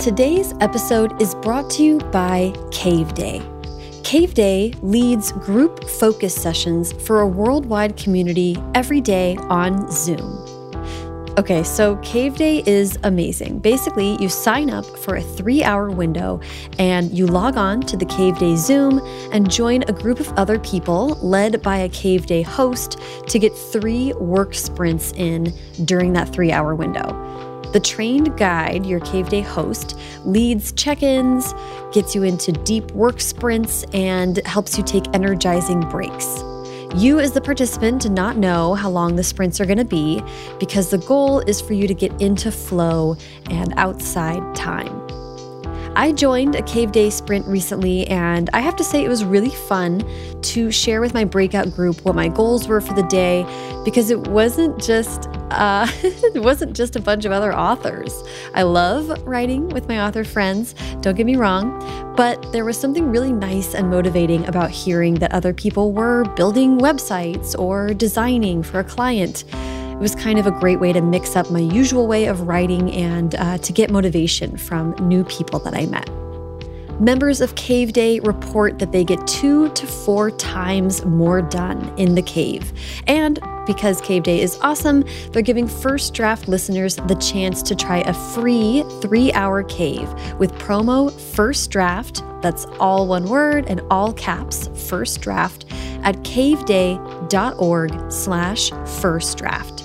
Today's episode is brought to you by Cave Day. Cave Day leads group focus sessions for a worldwide community every day on Zoom. Okay, so Cave Day is amazing. Basically, you sign up for a three hour window and you log on to the Cave Day Zoom and join a group of other people led by a Cave Day host to get three work sprints in during that three hour window. The trained guide, your Cave Day host, leads check ins, gets you into deep work sprints, and helps you take energizing breaks. You, as the participant, do not know how long the sprints are going to be because the goal is for you to get into flow and outside time. I joined a Cave Day sprint recently, and I have to say it was really fun to share with my breakout group what my goals were for the day because it wasn't just uh, it wasn't just a bunch of other authors. I love writing with my author friends, don't get me wrong, but there was something really nice and motivating about hearing that other people were building websites or designing for a client. It was kind of a great way to mix up my usual way of writing and uh, to get motivation from new people that I met. Members of Cave Day report that they get two to four times more done in the cave. And because Cave Day is awesome, they're giving first draft listeners the chance to try a free three hour cave with promo First Draft. That's all one word and all caps, First Draft, at caveday.org slash first draft.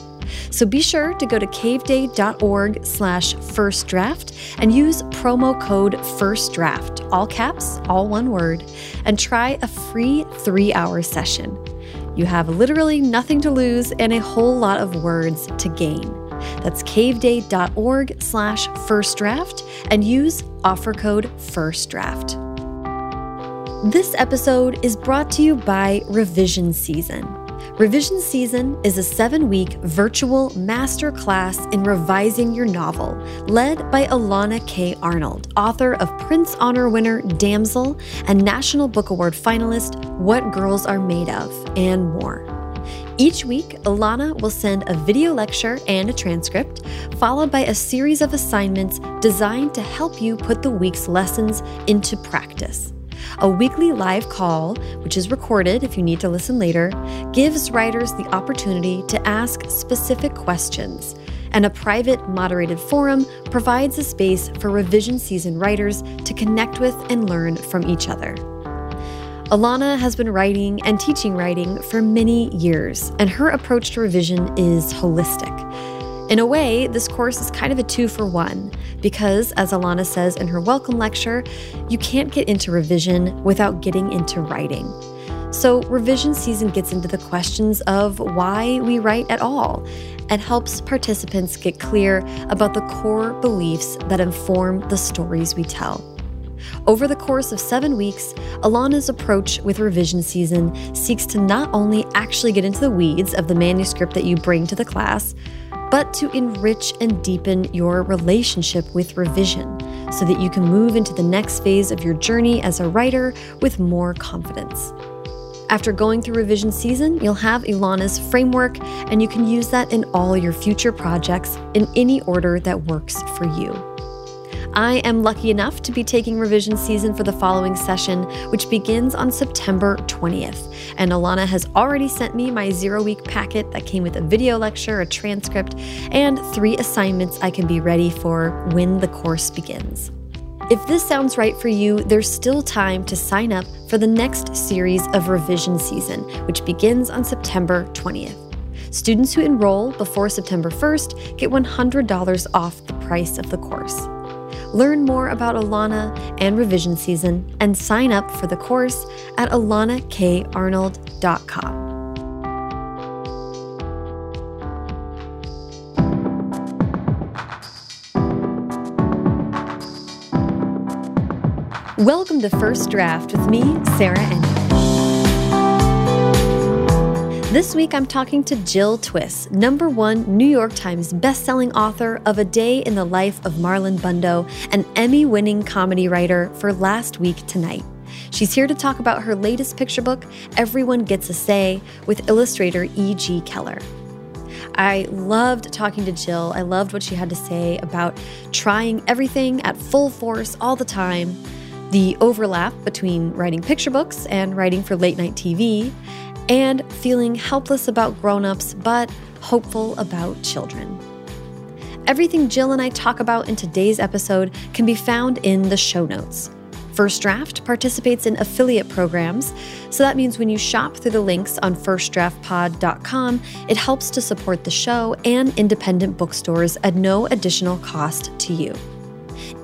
So be sure to go to caveday.org slash first draft and use promo code first draft, all caps, all one word, and try a free three hour session. You have literally nothing to lose and a whole lot of words to gain. That's caveday.org slash first draft and use offer code first draft. This episode is brought to you by Revision Season. Revision Season is a seven week virtual master class in revising your novel, led by Elana K. Arnold, author of Printz Honor winner Damsel and National Book Award finalist What Girls Are Made Of, and more. Each week, Elana will send a video lecture and a transcript, followed by a series of assignments designed to help you put the week's lessons into practice. A weekly live call, which is recorded if you need to listen later, gives writers the opportunity to ask specific questions. And a private, moderated forum provides a space for revision season writers to connect with and learn from each other. Elana has been writing and teaching writing for many years, and her approach to revision is holistic. In a way, this course is kind of a two for one, because, as Elana says in her welcome lecture, you can't get into revision without getting into writing. So, revision season gets into the questions of why we write at all and helps participants get clear about the core beliefs that inform the stories we tell. Over the course of seven weeks, Elana's approach with revision season seeks to not only actually get into the weeds of the manuscript that you bring to the class, but to enrich and deepen your relationship with revision so that you can move into the next phase of your journey as a writer with more confidence. After going through revision season, you'll have Elana's framework, and you can use that in all your future projects in any order that works for you. I am lucky enough to be taking revision season for the following session, which begins on September 20th. And Elana has already sent me my zero week packet that came with a video lecture, a transcript, and three assignments I can be ready for when the course begins. If this sounds right for you, there's still time to sign up for the next series of revision season, which begins on September 20th. Students who enroll before September 1st get $100 off the price of the course. Learn more about Elana and revision season and sign up for the course at elanakarnold.com. Welcome to First Draft with me, Sarah Enni. This week, I'm talking to Jill Twiss, number one New York Times bestselling author of A Day in the Life of Marlon Bundo, and Emmy winning comedy writer for Last Week Tonight. She's here to talk about her latest picture book, Everyone Gets a Say, with illustrator E.G. Keller. I loved talking to Jill. I loved what she had to say about trying everything at full force all the time, the overlap between writing picture books and writing for late night TV, and feeling helpless about grown ups but hopeful about children. Everything Jill and I talk about in today's episode can be found in the show notes. First Draft participates in affiliate programs, so that means when you shop through the links on firstdraftpod.com, it helps to support the show and independent bookstores at no additional cost to you.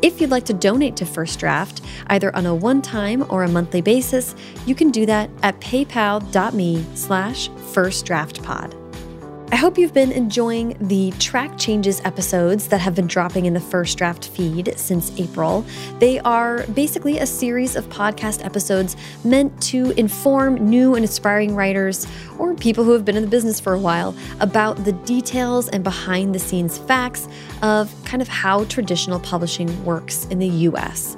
If you'd like to donate to First Draft, either on a one-time or a monthly basis, you can do that at paypal.me slash firstdraftpod. I hope you've been enjoying the track changes episodes that have been dropping in the first draft feed since April. They are basically a series of podcast episodes meant to inform new and aspiring writers or people who have been in the business for a while about the details and behind the scenes facts of kind of how traditional publishing works in the US.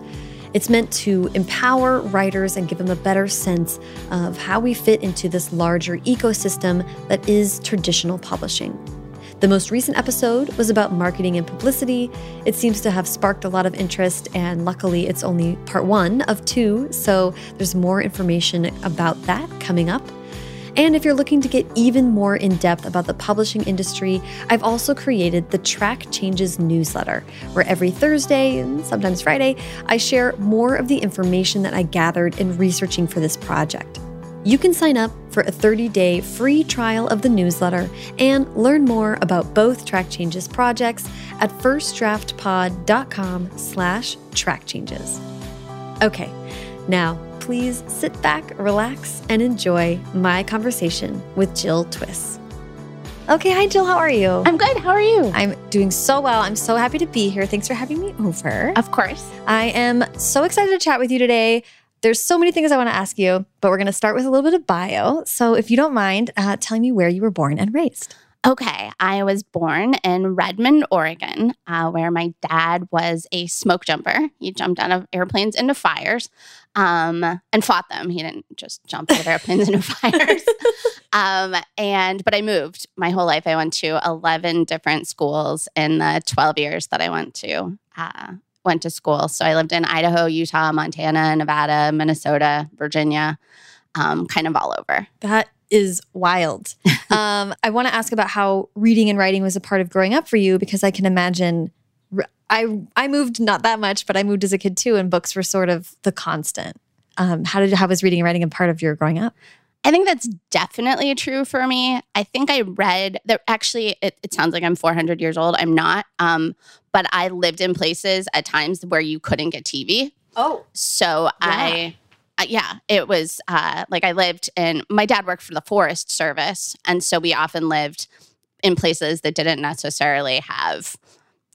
It's meant to empower writers and give them a better sense of how we fit into this larger ecosystem that is traditional publishing. The most recent episode was about marketing and publicity. It seems to have sparked a lot of interest, and luckily, it's only part one of two, so there's more information about that coming up. And if you're looking to get even more in depth about the publishing industry, I've also created the Track Changes newsletter, where every Thursday and sometimes Friday, I share more of the information that I gathered in researching for this project. You can sign up for a 30-day free trial of the newsletter and learn more about both Track Changes projects at firstdraftpod.com slash trackchanges. Okay, now please sit back, relax, and enjoy my conversation with Jill Twiss. Okay, hi Jill, how are you? I'm good. How are you? I'm doing so well. I'm so happy to be here. Thanks for having me over. Of course. I am so excited to chat with you today. There's so many things I want to ask you, but we're going to start with a little bit of bio. So, if you don't mind, uh, telling me where you were born and raised. Okay, I was born in Redmond, Oregon, uh, where my dad was a smoke jumper. He jumped out of airplanes into fires um, and fought them. He didn't just jump out of airplanes into fires. Um, and but I moved my whole life. I went to eleven different schools in the twelve years that I went to uh, went to school. So I lived in Idaho, Utah, Montana, Nevada, Minnesota, Virginia, um, kind of all over. That is wild. um, I want to ask about how reading and writing was a part of growing up for you because I can imagine. I I moved not that much, but I moved as a kid too, and books were sort of the constant. Um, how did how was reading and writing a part of your growing up? I think that's definitely true for me. I think I read that actually, it, it sounds like I'm 400 years old. I'm not. Um, but I lived in places at times where you couldn't get TV. Oh. So yeah. I yeah, it was uh, like I lived in, my dad worked for the Forest Service. And so we often lived in places that didn't necessarily have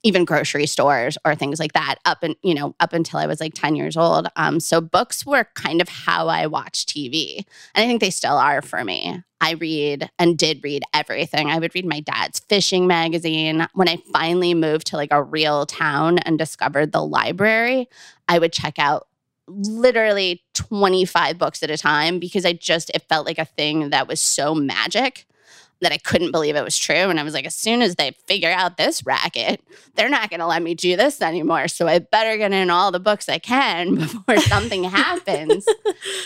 even grocery stores or things like that up and you know up until i was like 10 years old. Um, so books were kind of how i watched tv and i think they still are for me. I read and did read everything. I would read my dad's fishing magazine. When i finally moved to like a real town and discovered the library i would check out literally 25 books at a time because I just, it felt like a thing that was so magic that I couldn't believe it was true. And I was like, as soon as they figure out this racket, they're not going to let me do this anymore. So I better get in all the books I can before something happens.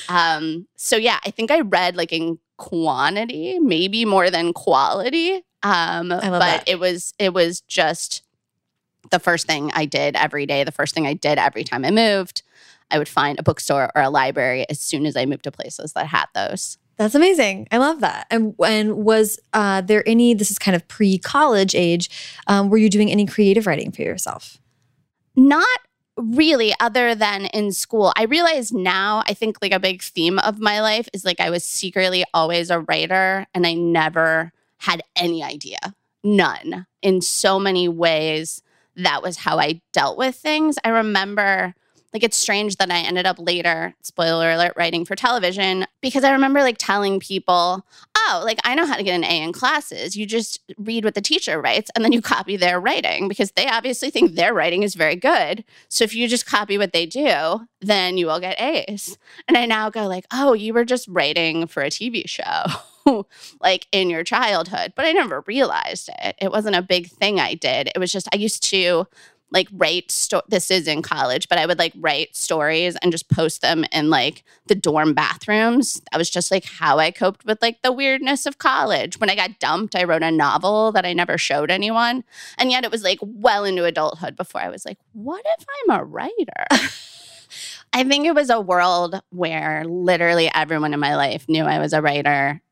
Um, so yeah, I think I read like in quantity, maybe more than quality. Um, but that. it was, it was just the first thing I did every day, the first thing I did every time I moved. I would find a bookstore or a library as soon as I moved to places that had those. That's amazing. I love that. And and was uh, there any? This is kind of pre college age. Um, were you doing any creative writing for yourself? Not really, other than in school. I realize now. I think like a big theme of my life is like I was secretly always a writer, and I never had any idea, none. In so many ways, that was how I dealt with things. I remember like it's strange that I ended up later, spoiler alert, writing for television because I remember like telling people, oh, like I know how to get an A in classes. You just read what the teacher writes and then you copy their writing because they obviously think their writing is very good. So if you just copy what they do, then you will get A's. And I now go like, oh, you were just writing for a TV show. like in your childhood, but I never realized it. It wasn't a big thing I did. It was just I used to like write sto- this is in college but i would like write stories and just post them in like the dorm bathrooms. That was just like how i coped with like the weirdness of college. When i got dumped i wrote a novel that i never showed anyone and yet it was like well into adulthood before i was like what if i'm a writer? I think it was a world where literally everyone in my life knew I was a writer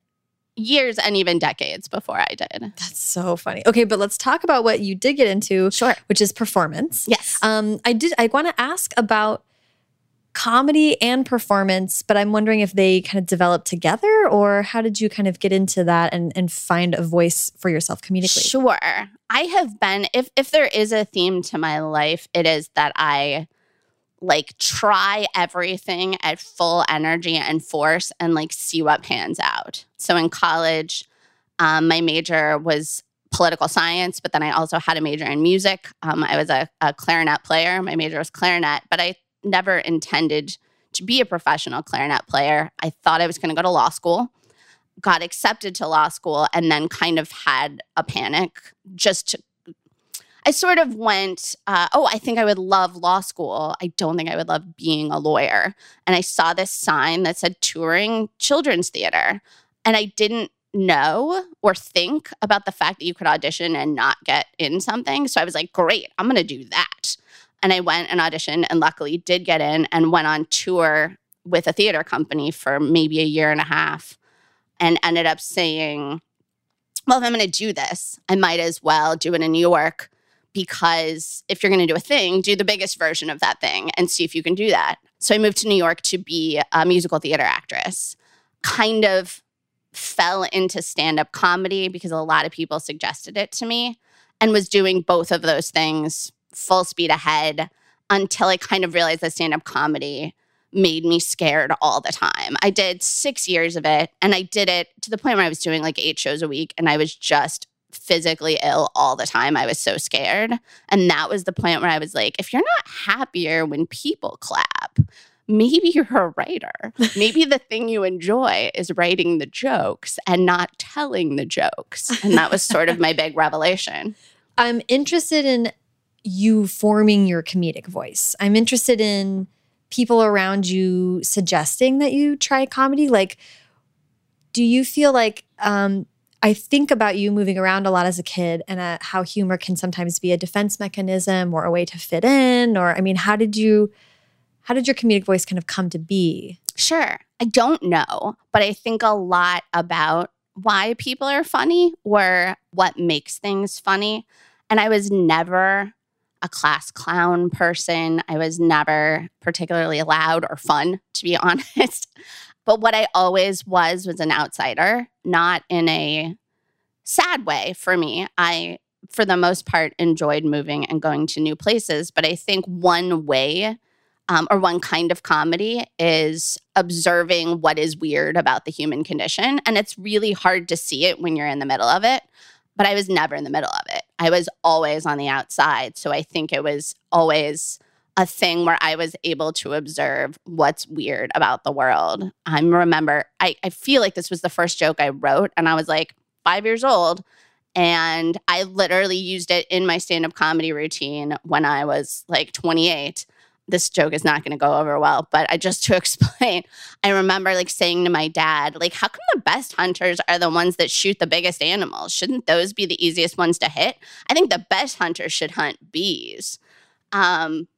years and even decades before I did. That's so funny. Okay, but let's talk about what you did get into, Sure. which is performance. Yes. Um, I did. I want to ask about comedy and performance, but I'm wondering if they kind of developed together, or how did you kind of get into that and and find a voice for yourself comedically? Sure. I have been if if there is a theme to my life, it is that I like try everything at full energy and force and like see what pans out. So in college, um, my major was political science, but then I also had a major in music. Um, I was a, a clarinet player. My major was clarinet, but I never intended to be a professional clarinet player. I thought I was going to go to law school, got accepted to law school, and then kind of had a panic just to I sort of went, uh, oh, I think I would love law school. I don't think I would love being a lawyer. And I saw this sign that said touring children's theater. And I didn't know or think about the fact that you could audition and not get in something. So I was like, great, I'm going to do that. And I went and auditioned and luckily did get in and went on tour with a theater company for maybe a year and a half and ended up saying, well, if I'm going to do this, I might as well do it in New York because if you're going to do a thing, do the biggest version of that thing and see if you can do that. So I moved to New York to be a musical theater actress. Kind of fell into stand up comedy because a lot of people suggested it to me and was doing both of those things full speed ahead until I kind of realized that stand up comedy made me scared all the time. I did six years of it and I did it to the point where I was doing like eight shows a week and I was just physically ill all the time. I was so scared. And that was the point where I was like, if you're not happier when people clap, maybe you're a writer. Maybe the thing you enjoy is writing the jokes and not telling the jokes. And that was sort of my big revelation. I'm interested in you forming your comedic voice. I'm interested in people around you suggesting that you try comedy. Like, do you feel like um, I think about you moving around a lot as a kid and uh, how humor can sometimes be a defense mechanism or a way to fit in or I mean how did you how did your comedic voice kind of come to be? Sure. I don't know, but I think a lot about why people are funny or what makes things funny. And I was never a class clown person. I was never particularly loud or fun, to be honest. But what I always was was an outsider, not in a sad way for me. I, for the most part, enjoyed moving and going to new places. But I think one way um, or one kind of comedy is observing what is weird about the human condition. And it's really hard to see it when you're in the middle of it. But I was never in the middle of it. I was always on the outside. So I think it was always a thing where I was able to observe what's weird about the world. I remember, I, I feel like this was the first joke I wrote, and I was like five years old. And I literally used it in my stand up comedy routine when I was like 28. This joke is not going to go over well, but I just to explain, I remember like saying to my dad, like, how come the best hunters are the ones that shoot the biggest animals? Shouldn't those be the easiest ones to hit? I think the best hunters should hunt bees. Um,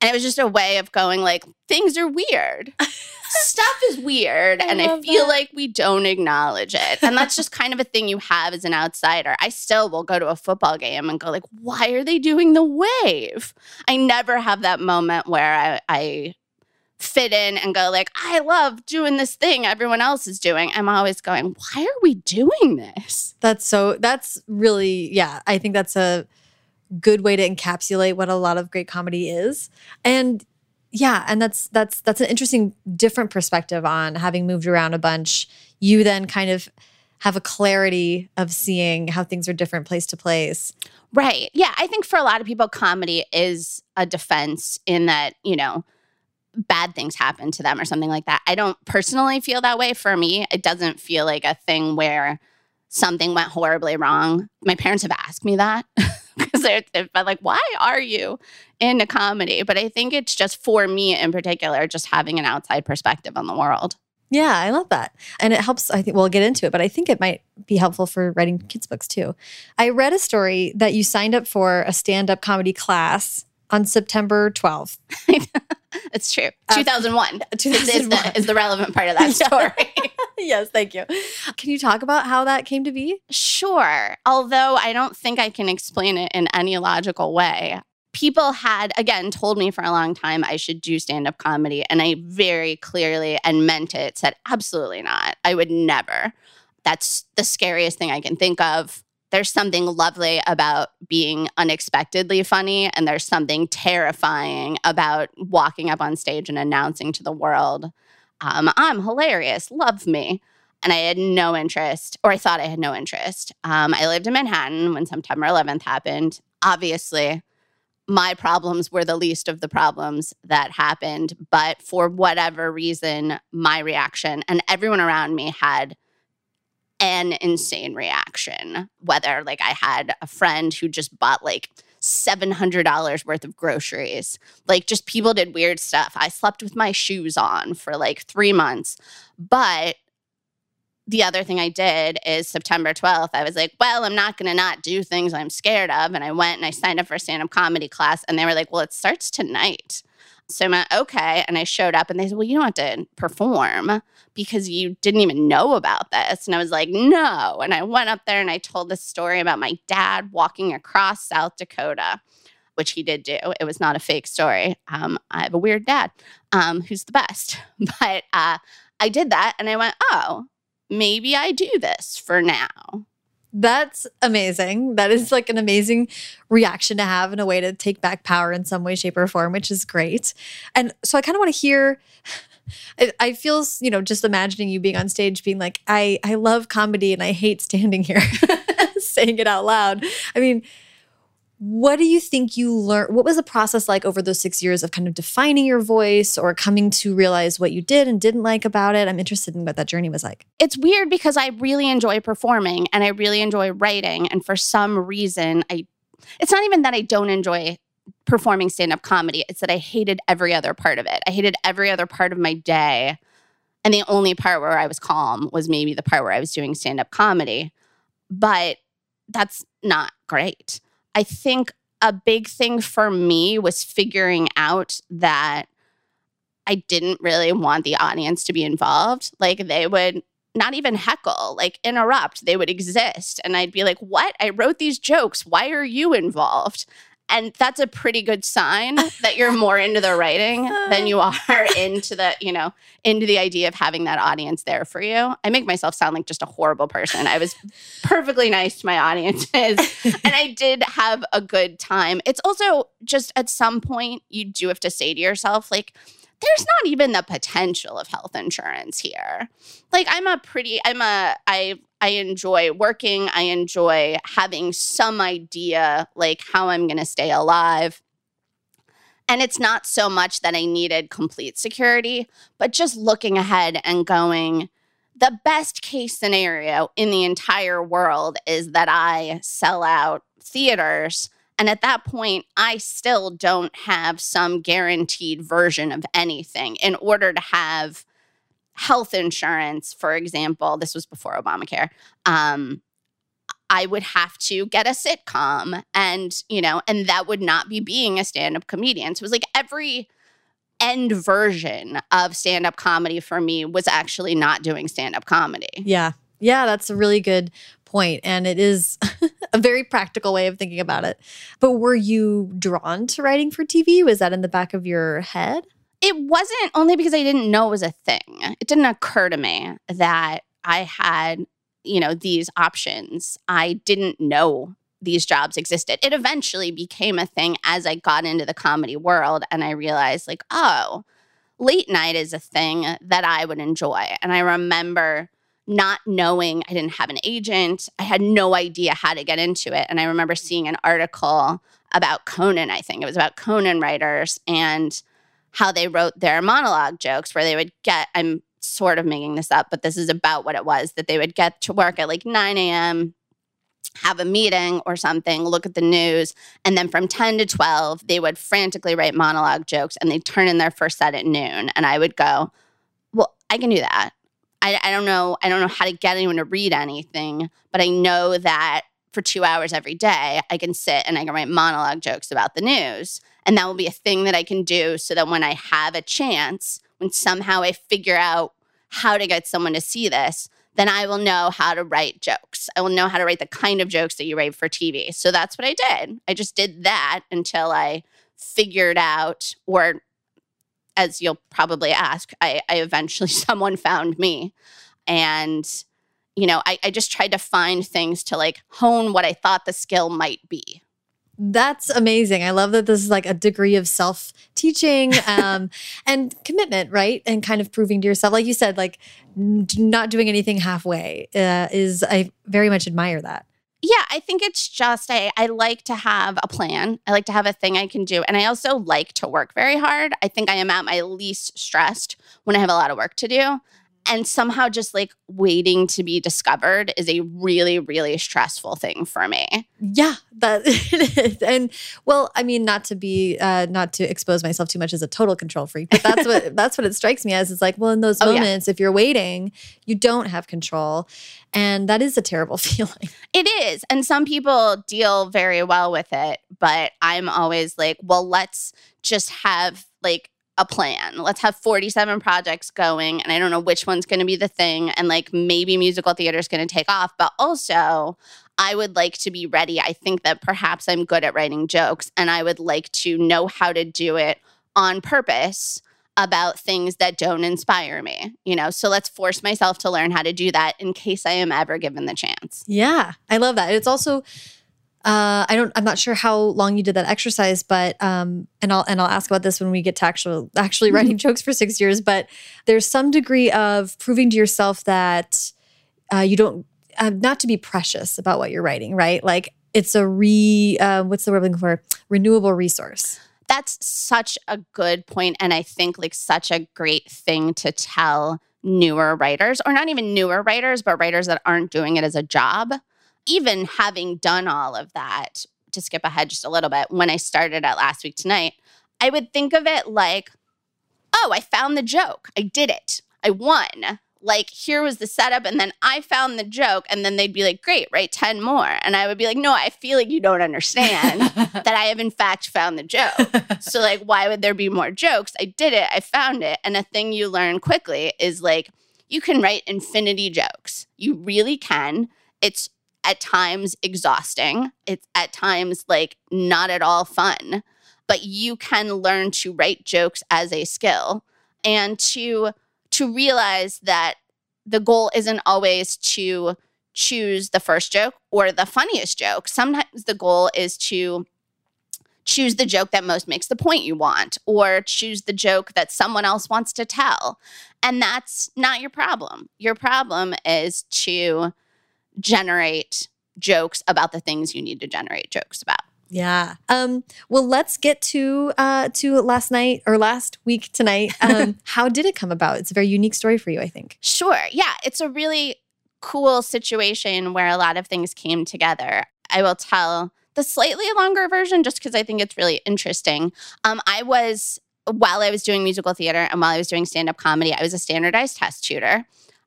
and it was just a way of going like things are weird. Stuff is weird I and I feel that. like we don't acknowledge it. And that's just kind of a thing you have as an outsider. I still will go to a football game and go like, "Why are they doing the wave?" I never have that moment where I, I fit in and go like, "I love doing this thing everyone else is doing." I'm always going, "Why are we doing this?" That's so that's really yeah, I think that's a good way to encapsulate what a lot of great comedy is. And yeah, and that's that's that's an interesting different perspective on having moved around a bunch. You then kind of have a clarity of seeing how things are different place to place. Right. Yeah. I think for a lot of people, comedy is a defense in that, you know, bad things happen to them or something like that. I don't personally feel that way for me. It doesn't feel like a thing where something went horribly wrong. My parents have asked me that they've been like, why are you into comedy? But I think it's just for me in particular, just having an outside perspective on the world. Yeah, I love that. And it helps, I think we'll get into it, but I think it might be helpful for writing kids' books too. I read a story that you signed up for a stand up comedy class on September 12th. it's true. Uh, 2001. 2001. Is, the, is the relevant part of that story. yes, thank you. Can you talk about how that came to be? Sure. Although I don't think I can explain it in any logical way. People had, again, told me for a long time I should do stand up comedy. And I very clearly and meant it said, absolutely not. I would never. That's the scariest thing I can think of there's something lovely about being unexpectedly funny, and there's something terrifying about walking up on stage and announcing to the world, um, I'm hilarious, love me. And I had no interest, or I thought I had no interest. Um, I lived in Manhattan when September 11th happened. Obviously, my problems were the least of the problems that happened. But for whatever reason, my reaction and everyone around me had an insane reaction. Whether like I had a friend who just bought like $700 worth of groceries. Like just people did weird stuff. I slept with my shoes on for like 3 months. But the other thing I did is September 12th, I was like, well, I'm not going to not do things I'm scared of. And I went and I signed up for a stand up comedy class. And they were like, well, it starts tonight. So I'm like, okay. And I showed up and they said, well, you don't have to perform because you didn't even know about this. And I was like, no. And I went up there and I told this story about my dad walking across South Dakota, which he did do. It was not a fake story. Um, I have a weird dad um, who's the best. But uh, I did that and I went, oh, maybe I do this for now. That's amazing. That is like an amazing reaction to have and a way to take back power in some way, shape, or form, which is great. And so I kind of want to hear. I, feel, you know, just imagining you being on stage, being like, "I I love comedy and I hate standing here, saying it out loud." I mean, what do you think you learned? What was the process like over those six years of kind of defining your voice or coming to realize what you did and didn't like about it? I'm interested in what that journey was like. It's weird because I really enjoy performing and I really enjoy writing. And for some reason, I, it's not even that I don't enjoy performing stand up comedy, it's that I hated every other part of it. I hated every other part of my day. And the only part where I was calm was maybe the part where I was doing stand up comedy. But that's not great. I think a big thing for me was figuring out that I didn't really want the audience to be involved. Like they would not even heckle, like interrupt, they would exist. And I'd be like, What? I wrote these jokes. Why are you involved? And that's a pretty good sign that you're more into the writing than you are into the you know into the idea of having that audience there for you. I make myself sound like just a horrible person. I was perfectly nice to my audiences and i did have a good time. It's also just at some point you do have to say to yourself like there's not even the potential of health insurance here. Like I'm a pretty I'm a I I enjoy working. I enjoy having some idea like how I'm going to stay alive. And it's not so much that I needed complete security, but just looking ahead and going, the best case scenario in the entire world is that I sell out theaters and at that point, I still don't have some guaranteed version of anything in order to have health insurance, for example. This was before Obamacare. Um, I would have to get a sitcom and, you know, and that would not be being a stand up comedian. So it was like every end version of stand up comedy for me was actually not doing stand up comedy. Yeah. Yeah, that's a really good point, and it is a very practical way of thinking about it. But were you drawn to writing for TV? Was that in the back of your head? It wasn't only because I didn't know it was a thing. It didn't occur to me that I had, you know, these options. I didn't know these jobs existed. It eventually became a thing as I got into the comedy world and I realized like, oh, late night is a thing that I would enjoy. And I remember not knowing I didn't have an agent. I had no idea how to get into it. And I remember seeing an article about Conan, I think it was about Conan writers and how they wrote their monologue jokes, where they would get, I'm sort of making this up, but this is about what it was that they would get to work at like 9 a.m., have a meeting or something, look at the news, and then from 10 to 12, they would frantically write monologue jokes and they'd turn in their first set at noon. And I would go, Well, I can do that. I, I don't know. I don't know how to get anyone to read anything, but I know that for two hours every day, I can sit and I can write monologue jokes about the news. And that will be a thing that I can do so that when I have a chance, when somehow I figure out how to get someone to see this, then I will know how to write jokes. I will know how to write the kind of jokes that you write for TV. So that's what I did. I just did that until I figured out, or as you'll probably ask, I, I eventually someone found me. And, you know, I, I just tried to find things to like hone what I thought the skill might be. That's amazing. I love that this is like a degree of self teaching um, and commitment, right? And kind of proving to yourself, like you said, like not doing anything halfway uh, is, I very much admire that. Yeah, I think it's just I, I like to have a plan. I like to have a thing I can do. And I also like to work very hard. I think I am at my least stressed when I have a lot of work to do and somehow just like waiting to be discovered is a really really stressful thing for me. Yeah that it is. And well i mean not to be uh not to expose myself too much as a total control freak but that's what that's what it strikes me as it's like well in those oh, moments yeah. if you're waiting you don't have control and that is a terrible feeling. It is and some people deal very well with it but i'm always like well let's just have like a plan. Let's have 47 projects going, and I don't know which one's going to be the thing. And like maybe musical theater is going to take off, but also I would like to be ready. I think that perhaps I'm good at writing jokes, and I would like to know how to do it on purpose about things that don't inspire me, you know? So let's force myself to learn how to do that in case I am ever given the chance. Yeah, I love that. It's also uh, I don't. I'm not sure how long you did that exercise, but um, and I'll and I'll ask about this when we get to actual actually writing mm-hmm. jokes for six years. But there's some degree of proving to yourself that uh, you don't uh, not to be precious about what you're writing, right? Like it's a re uh, what's the word I'm looking for? Renewable resource. That's such a good point, and I think like such a great thing to tell newer writers, or not even newer writers, but writers that aren't doing it as a job even having done all of that, to skip ahead just a little bit, when I started at last week tonight, I would think of it like, oh, I found the joke. I did it. I won. Like, here was the setup, and then I found the joke, and then they'd be like, great, write 10 more. And I would be like, no, I feel like you don't understand that I have, in fact, found the joke. so, like, why would there be more jokes? I did it, I found it. And a thing you learn quickly is like, you can write infinity jokes. You really can. It's at times exhausting. It's at times like not at all fun, but you can learn to write jokes as a skill and to to realize that the goal isn't always to choose the first joke or the funniest joke. Sometimes the goal is to choose the joke that most makes the point you want or choose the joke that someone else wants to tell. And that's not your problem. Your problem is to generate jokes about the things you need to generate jokes about. Yeah. Um, well, let's get to uh, to last night or last week tonight. Um, how did it come about? It's a very unique story for you, I think. Sure. Yeah. It's a really cool situation where a lot of things came together. I will tell the slightly longer version just because I think it's really interesting. Um, I was, while I was doing musical theater and while I was doing stand up comedy, I was a standardized test tutor.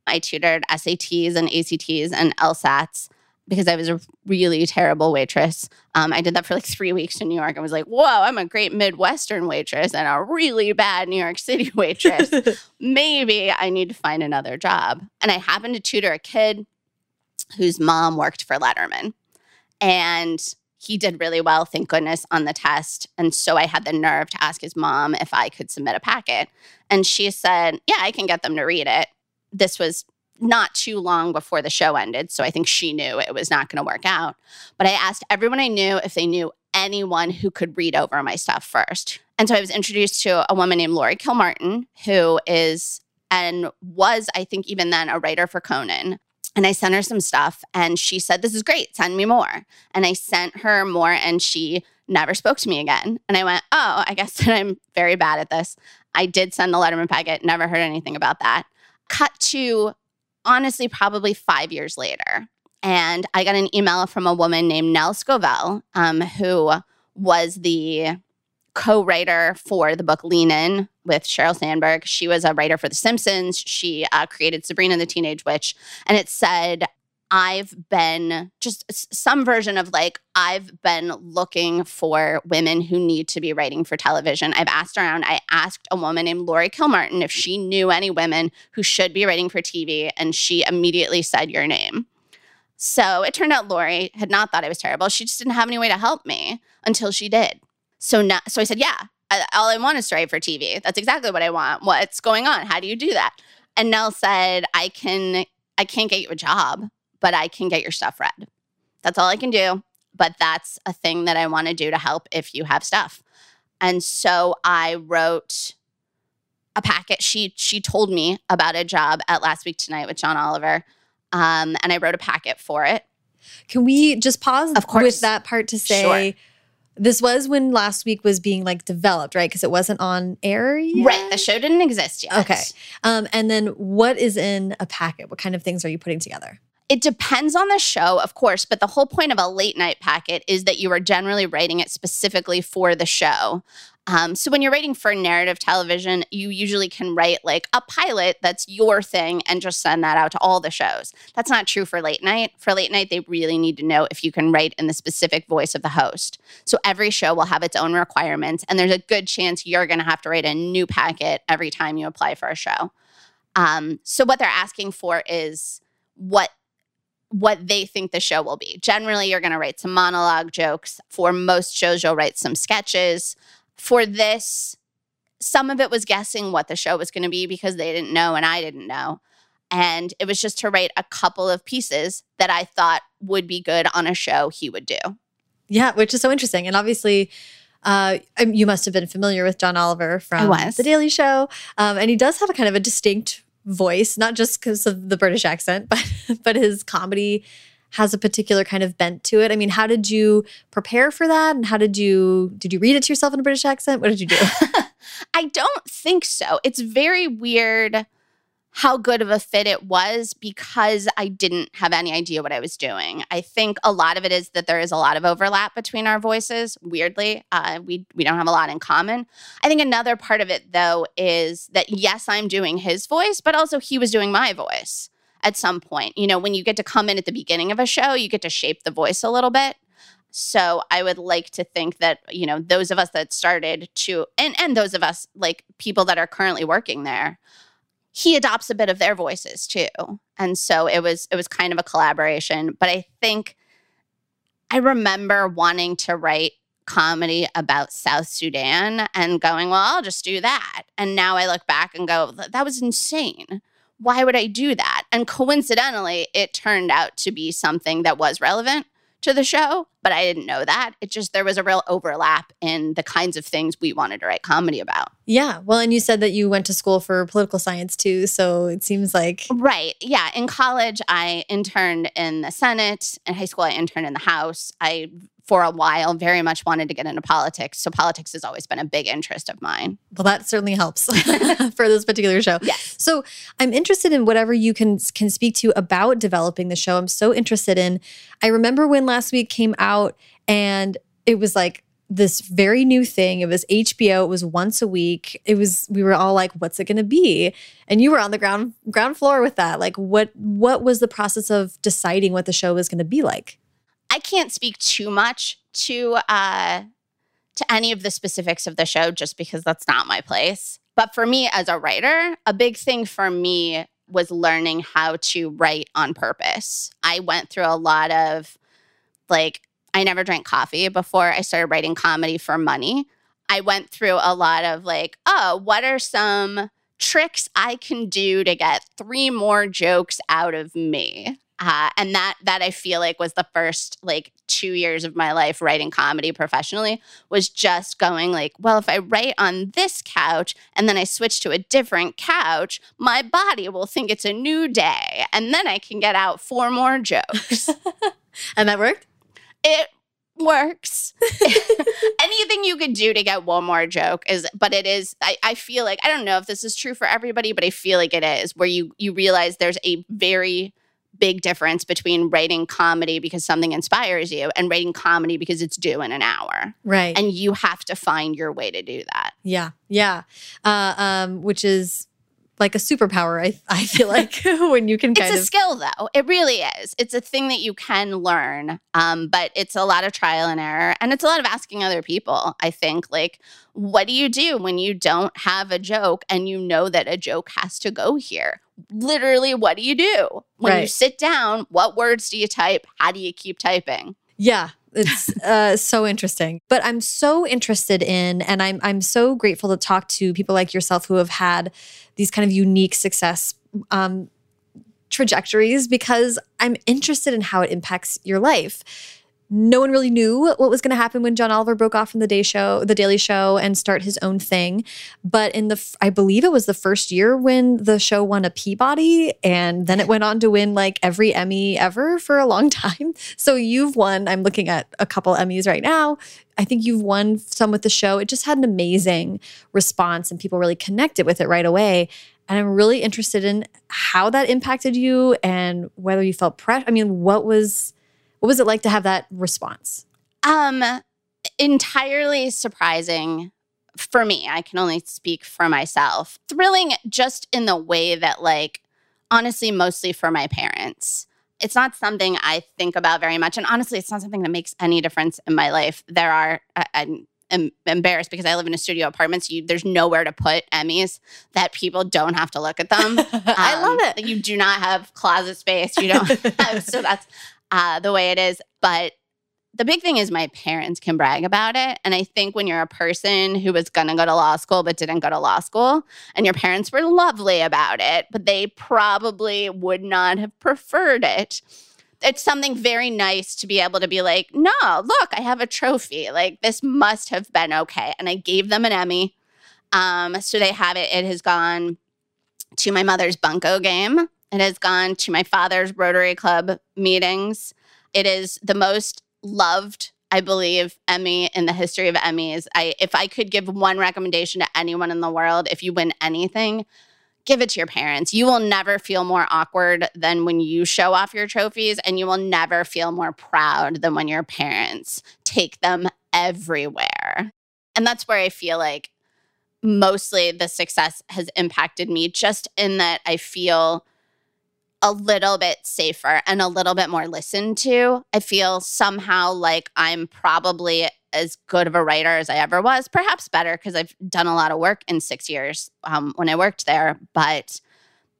I tutored SATs and ACTs and LSATs because I was a really terrible waitress. Um, I did that for like three weeks in New York. I was like, whoa, I'm a great Midwestern waitress and a really bad New York City waitress. Maybe I need to find another job. And I happened to tutor a kid whose mom worked for Letterman. And he did really well, thank goodness, on the test. And so I had the nerve to ask his mom if I could submit a packet. And she said, Yeah, I can get them to read it this was not too long before the show ended. So I think she knew it was not going to work out. But I asked everyone I knew if they knew anyone who could read over my stuff first. And so I was introduced to a woman named Laurie Kilmartin, who is and was, I think, even then a writer for Conan. And I sent her some stuff and she said, This is great, send me more. And I sent her more and she never spoke to me again. And I went, oh, I guess that I'm very bad at this. I did send the Letterman packet, never heard anything about that. Cut to honestly, probably five years later. And I got an email from a woman named Nell Scovell, um, who was the co writer for the book Lean In with Sheryl Sandberg. She was a writer for The Simpsons. She uh, created Sabrina the Teenage Witch. And it said, I've been just some version of like, I've been looking for women who need to be writing for television. I've asked around. I asked a woman named Laurie Kilmartin if she knew any women who should be writing for TV, and she immediately said your name. So it turned out Laurie had not thought I was terrible. She just didn't have any way to help me until she did. So now, so I said, yeah, I, all I want is to write for TV. That's exactly what I want. What's going on? How do you do that? And Nell said, I can, I can't get you a job, but I can get your stuff read. That's all I can do. But that's a thing that I want to do to help if you have stuff. And so I wrote a packet. She she told me about a job at Last Week Tonight with John Oliver um, and I wrote a packet for it. Can we just pause of course. with that part to say Sure. this was when last week was being like developed, right? Because it wasn't on air yet. Right. The show didn't exist yet. Okay. Um, and then what is in a packet? What kind of things are you putting together? It depends on the show, of course, but the whole point of a late night packet is that you are generally writing it specifically for the show. Um, so when you're writing for narrative television, you usually can write like a pilot that's your thing and just send that out to all the shows. That's not true for late night. For late night, they really need to know if you can write in the specific voice of the host. So every show will have its own requirements, and there's a good chance you're going to have to write a new packet every time you apply for a show. Um, so what they're asking for is what what they think the show will be. Generally, you're going to write some monologue jokes. For most shows, you'll write some sketches. For this, some of it was guessing what the show was going to be because they didn't know and I didn't know. And it was just to write a couple of pieces that I thought would be good on a show he would do. Yeah, which is so interesting. And obviously, uh, you must have been familiar with John Oliver from. The Daily Show. Um, and he does have a kind of a distinct voice, not just because of the British accent, but but his comedy has a particular kind of bent to it. I mean, how did you prepare for that? And how did you did you read it to yourself in a British accent? What did you do? I don't think so. It's very weird how good of a fit it was because I didn't have any idea what I was doing. I think a lot of it is that there is a lot of overlap between our voices. Weirdly, uh, we we don't have a lot in common. I think another part of it though is that yes, I'm doing his voice, but also he was doing my voice at some point. You know, when you get to come in at the beginning of a show, you get to shape the voice a little bit. So I would like to think that, you know, those of us that started to and and those of us like people that are currently working there, he adopts a bit of their voices too. And so it was it was kind of a collaboration, but I think I remember wanting to write comedy about South Sudan and going, well, I'll just do that. And now I look back and go, that was insane. Why would I do that? And coincidentally, it turned out to be something that was relevant to the show, but I didn't know that. It just, there was a real overlap in the kinds of things we wanted to write comedy about. yeah. Well, and you said that you went to school for political science too. So it seems like Right. Yeah. In college, I interned in the Senate. In high school, I interned in the House. I, for a while, very much wanted to get into politics. So politics has always been a big interest of mine. Well, that certainly helps for this particular show. Yes. So I'm interested in whatever you can can speak to about developing the show. I'm so interested in. I remember when last week came out, and it was like this very new thing. It was HBO. It was once a week. It was. We were all like, "What's it going to be?" And you were on the ground ground floor with that. Like, what what was the process of deciding what the show was going to be like? I can't speak too much to uh to any of the specifics of the show just because that's not my place. But for me as a writer, a big thing for me was learning how to write on purpose. I went through a lot of like I never drank coffee before I started writing comedy for money. I went through a lot of like, oh, what are some tricks I can do to get three more jokes out of me? Uh, and that that I feel like was the first like two years of my life writing comedy professionally was just going like, well, if I write on this couch and then I switch to a different couch, my body will think it's a new day, and then I can get out four more jokes. And that worked. it works. Anything you could do to get one more joke is, but it is. I, I feel like I don't know if this is true for everybody, but I feel like it is. Where you you realize there's a very big difference between writing comedy because something inspires you and writing comedy because it's due in an hour. Right. And you have to find your way to do that. Yeah. Yeah. Uh, um, which is like a superpower. I I feel like when you can kind it's a of skill though. It really is. It's a thing that you can learn um, but it's a lot of trial and error and it's a lot of asking other people i think like what do you do when you don't have a joke and you know that a joke has to go here? Literally what do you do? When you sit down what words do you type? How do you keep typing? Yeah, it's uh, so interesting. But I'm so interested in, and I'm I'm so grateful to talk to people like yourself who have had these kind of unique success um, trajectories because I'm interested in how it impacts your life. No one really knew what was going to happen when John Oliver broke off from the Day Show, the Daily Show, and start his own thing. But in the, I believe it was the first year when the show won a Peabody, and then it went on to win like every Emmy ever for a long time. So you've won. I'm looking at a couple Emmys right now. I think you've won some with the show. It just had an amazing response, and people really connected with it right away. And I'm really interested in how that impacted you and whether you felt pressure. I mean, what was what was it like to have that response? Um, entirely surprising for me. I can only speak for myself. Thrilling just in the way that, like, honestly, mostly for my parents. It's not something I think about very much. And honestly, it's not something that makes any difference in my life. There are, I, I'm, I'm embarrassed because I live in a studio apartment. So you, there's nowhere to put Emmys that people don't have to look at them. I Um, love it. You do not have closet space. You don't have, so that's uh, the way it is. But the big thing is my parents can brag about it. And I think when you're a person who was going to go to law school but didn't go to law school, and your parents were lovely about it, but they probably would not have preferred it. It's something very nice to be able to be like, no, look, I have a trophy. Like, this must have been okay. And I gave them an Emmy. Um, so they have it. It has gone to my mother's bunco game. It has gone to my father's Rotary Club meetings. It is the most loved, I believe, Emmy in the history of Emmys. I if I could give one recommendation to anyone in the world, if you win anything, give it to your parents. You will never feel more awkward than when you show off your trophies, and you will never feel more proud than when your parents take them everywhere. And that's where I feel like mostly the success has impacted me, just in that I feel a little bit safer and a little bit more listened to. I feel somehow like I'm probably as good of a writer as I ever was, perhaps better because I've done a lot of work in six years um, when I worked there. But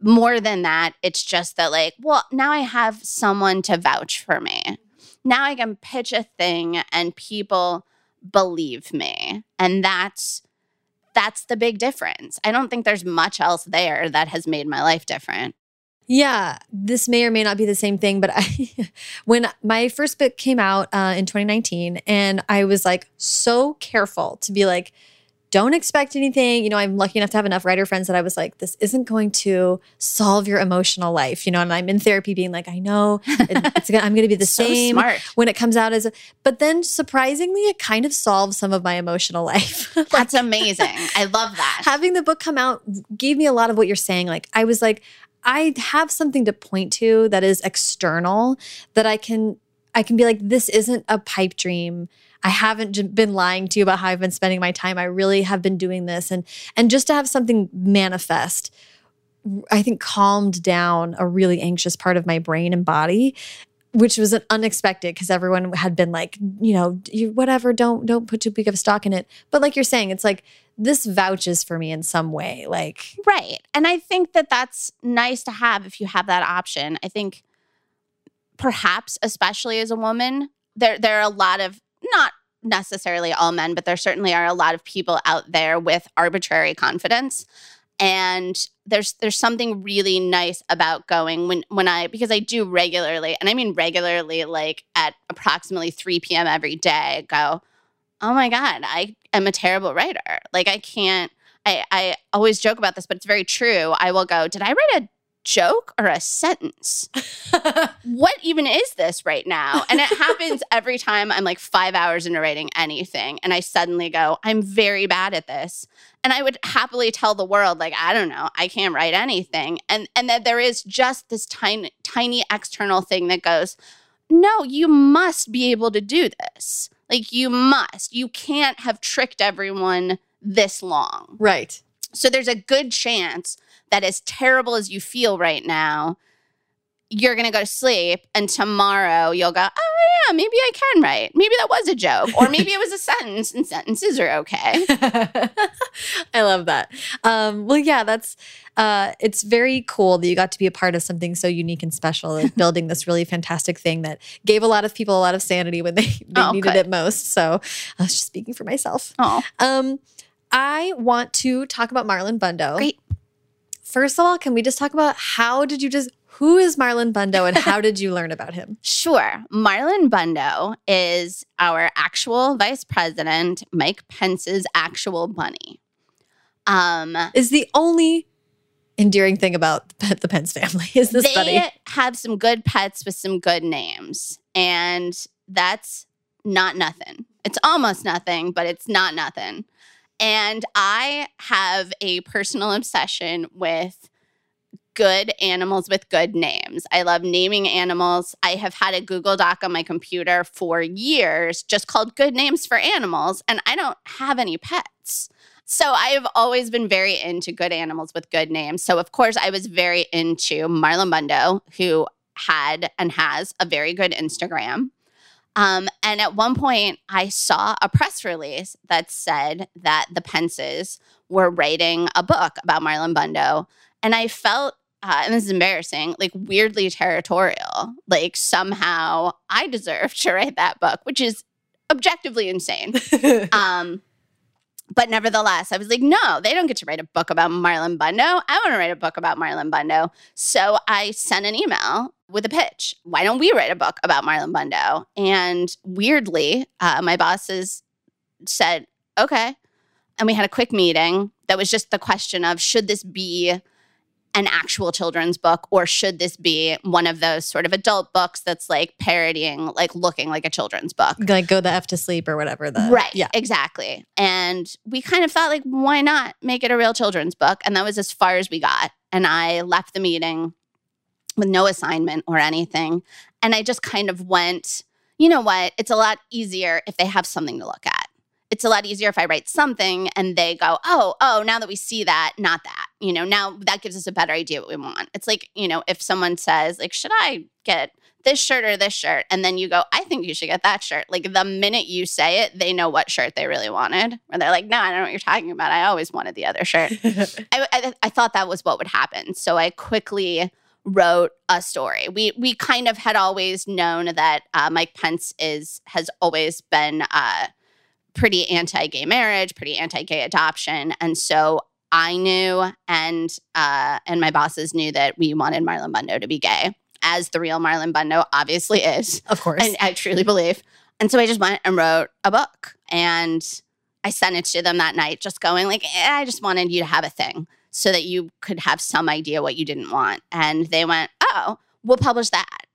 more than that, it's just that, like, well, now I have someone to vouch for me. Now I can pitch a thing and people believe me. And that's that's the big difference. I don't think there's much else there that has made my life different. Yeah, this may or may not be the same thing, but I, when my first book came out uh, in 2019, and I was like so careful to be like, don't expect anything. You know, I'm lucky enough to have enough writer friends that I was like, this isn't going to solve your emotional life. You know, and I'm in therapy being like, I know it- it's gonna, I'm going to be the So same smart. when it comes out as a, but then surprisingly, it kind of solves some of my emotional life. Like, That's amazing. I love that. having the book come out gave me a lot of what you're saying. Like I was like, I have something to point to that is external that I can I can be like, this isn't a pipe dream. I haven't been lying to you about how I've been spending my time. I really have been doing this, and and just to have something manifest, I think calmed down a really anxious part of my brain and body, which was unexpected because everyone had been like, you know, you whatever, don't don't put too big of a stock in it. But like you're saying, it's like this vouches for me in some way. Like, Right. And I think that that's nice to have if you have that option. I think perhaps especially as a woman, there there are a lot of not necessarily all men, but there certainly are a lot of people out there with arbitrary confidence. And there's there's something really nice about going when when I because I do regularly, and I mean regularly, like at approximately 3 p.m. every day, go, oh my God, I am a terrible writer. Like I can't I, I always joke about this, but it's very true. I will go, did I write a joke or a sentence? what even is this right now? And it happens every time I'm like five hours into writing anything. And I suddenly go, I'm very bad at this. And I would happily tell the world, like, I don't know, I can't write anything. And and that there is just this tiny, tiny external thing that goes, No, you must be able to do this. Like you must. You can't have tricked everyone this long. Right. So there's a good chance that as terrible as you feel right now, you're going to go to sleep and tomorrow you'll go, oh, yeah, maybe I can write. Maybe that was a joke. Or maybe it was a sentence and sentences are okay. I love that. Um, well, yeah, that's, uh, it's very cool that you got to be a part of something so unique and special, like building this really fantastic thing that gave a lot of people a lot of sanity when they, they Oh, needed good. it most. So I was just speaking for myself. Oh, Um, I want to talk about Marlon Bundo. Great. First of all, can we just talk about how did you just who is Marlon Bundo and how did you learn about him? sure. Marlon Bundo is our actual vice president, Mike Pence's actual bunny. Um, Is the only endearing thing about the Pence family is this they buddy. have some good pets with some good names, and that's not nothing. It's almost nothing, but it's not nothing. And I have a personal obsession with good animals with good names. I love naming animals. I have had a Google Doc on my computer for years just called Good Names for Animals, and I don't have any pets. So I have always been very into good animals with good names. So of course I was very into Marlon Bundo, who had and has a very good Instagram. Um, and at one point, I saw a press release that said that the Pences were writing a book about Marlon Bundo, and I felt. Uh, and this is embarrassing, like weirdly territorial. Like somehow I deserve to write that book, which is objectively insane. Um, but nevertheless, I was like, no, they don't get to write a book about Marlon Bundo. I want to write a book about Marlon Bundo. So I sent an email with a pitch. Why don't we write a book about Marlon Bundo? And weirdly, uh, my bosses said, okay. And we had a quick meeting that was just the question of should this be an actual children's book or should this be one of those sort of adult books that's like parodying, like looking like a children's book? like go the F to sleep or whatever the right. Yeah. Exactly. And we kind of thought, like, why not make it a real children's book? And that was as far as we got. And I left the meeting with no assignment or anything. And I just kind of went, you know what? It's a lot easier if they have something to look at. It's a lot easier if I write something and they go, oh, oh, now that we see that, not that. You know, now that gives us a better idea what we want. It's like, you know, if someone says, like, should I get this shirt or this shirt? And then you go, I think you should get that shirt. Like the minute you say it, they know what shirt they really wanted. Or they're like, no, I don't know what you're talking about. I always wanted the other shirt. I, I, I thought that was what would happen. So I quickly wrote a story. We we kind of had always known that uh, Mike Pence is has always been uh, pretty anti-gay marriage, pretty anti-gay adoption, and so I knew and uh, and my bosses knew that we wanted Marlon Bundo to be gay, as the real Marlon Bundo obviously is of course. and I truly believe. And so I just went and wrote a book and I sent it to them that night, just going like, eh, I just wanted you to have a thing so that you could have some idea what you didn't want. And they went, oh, we'll publish that.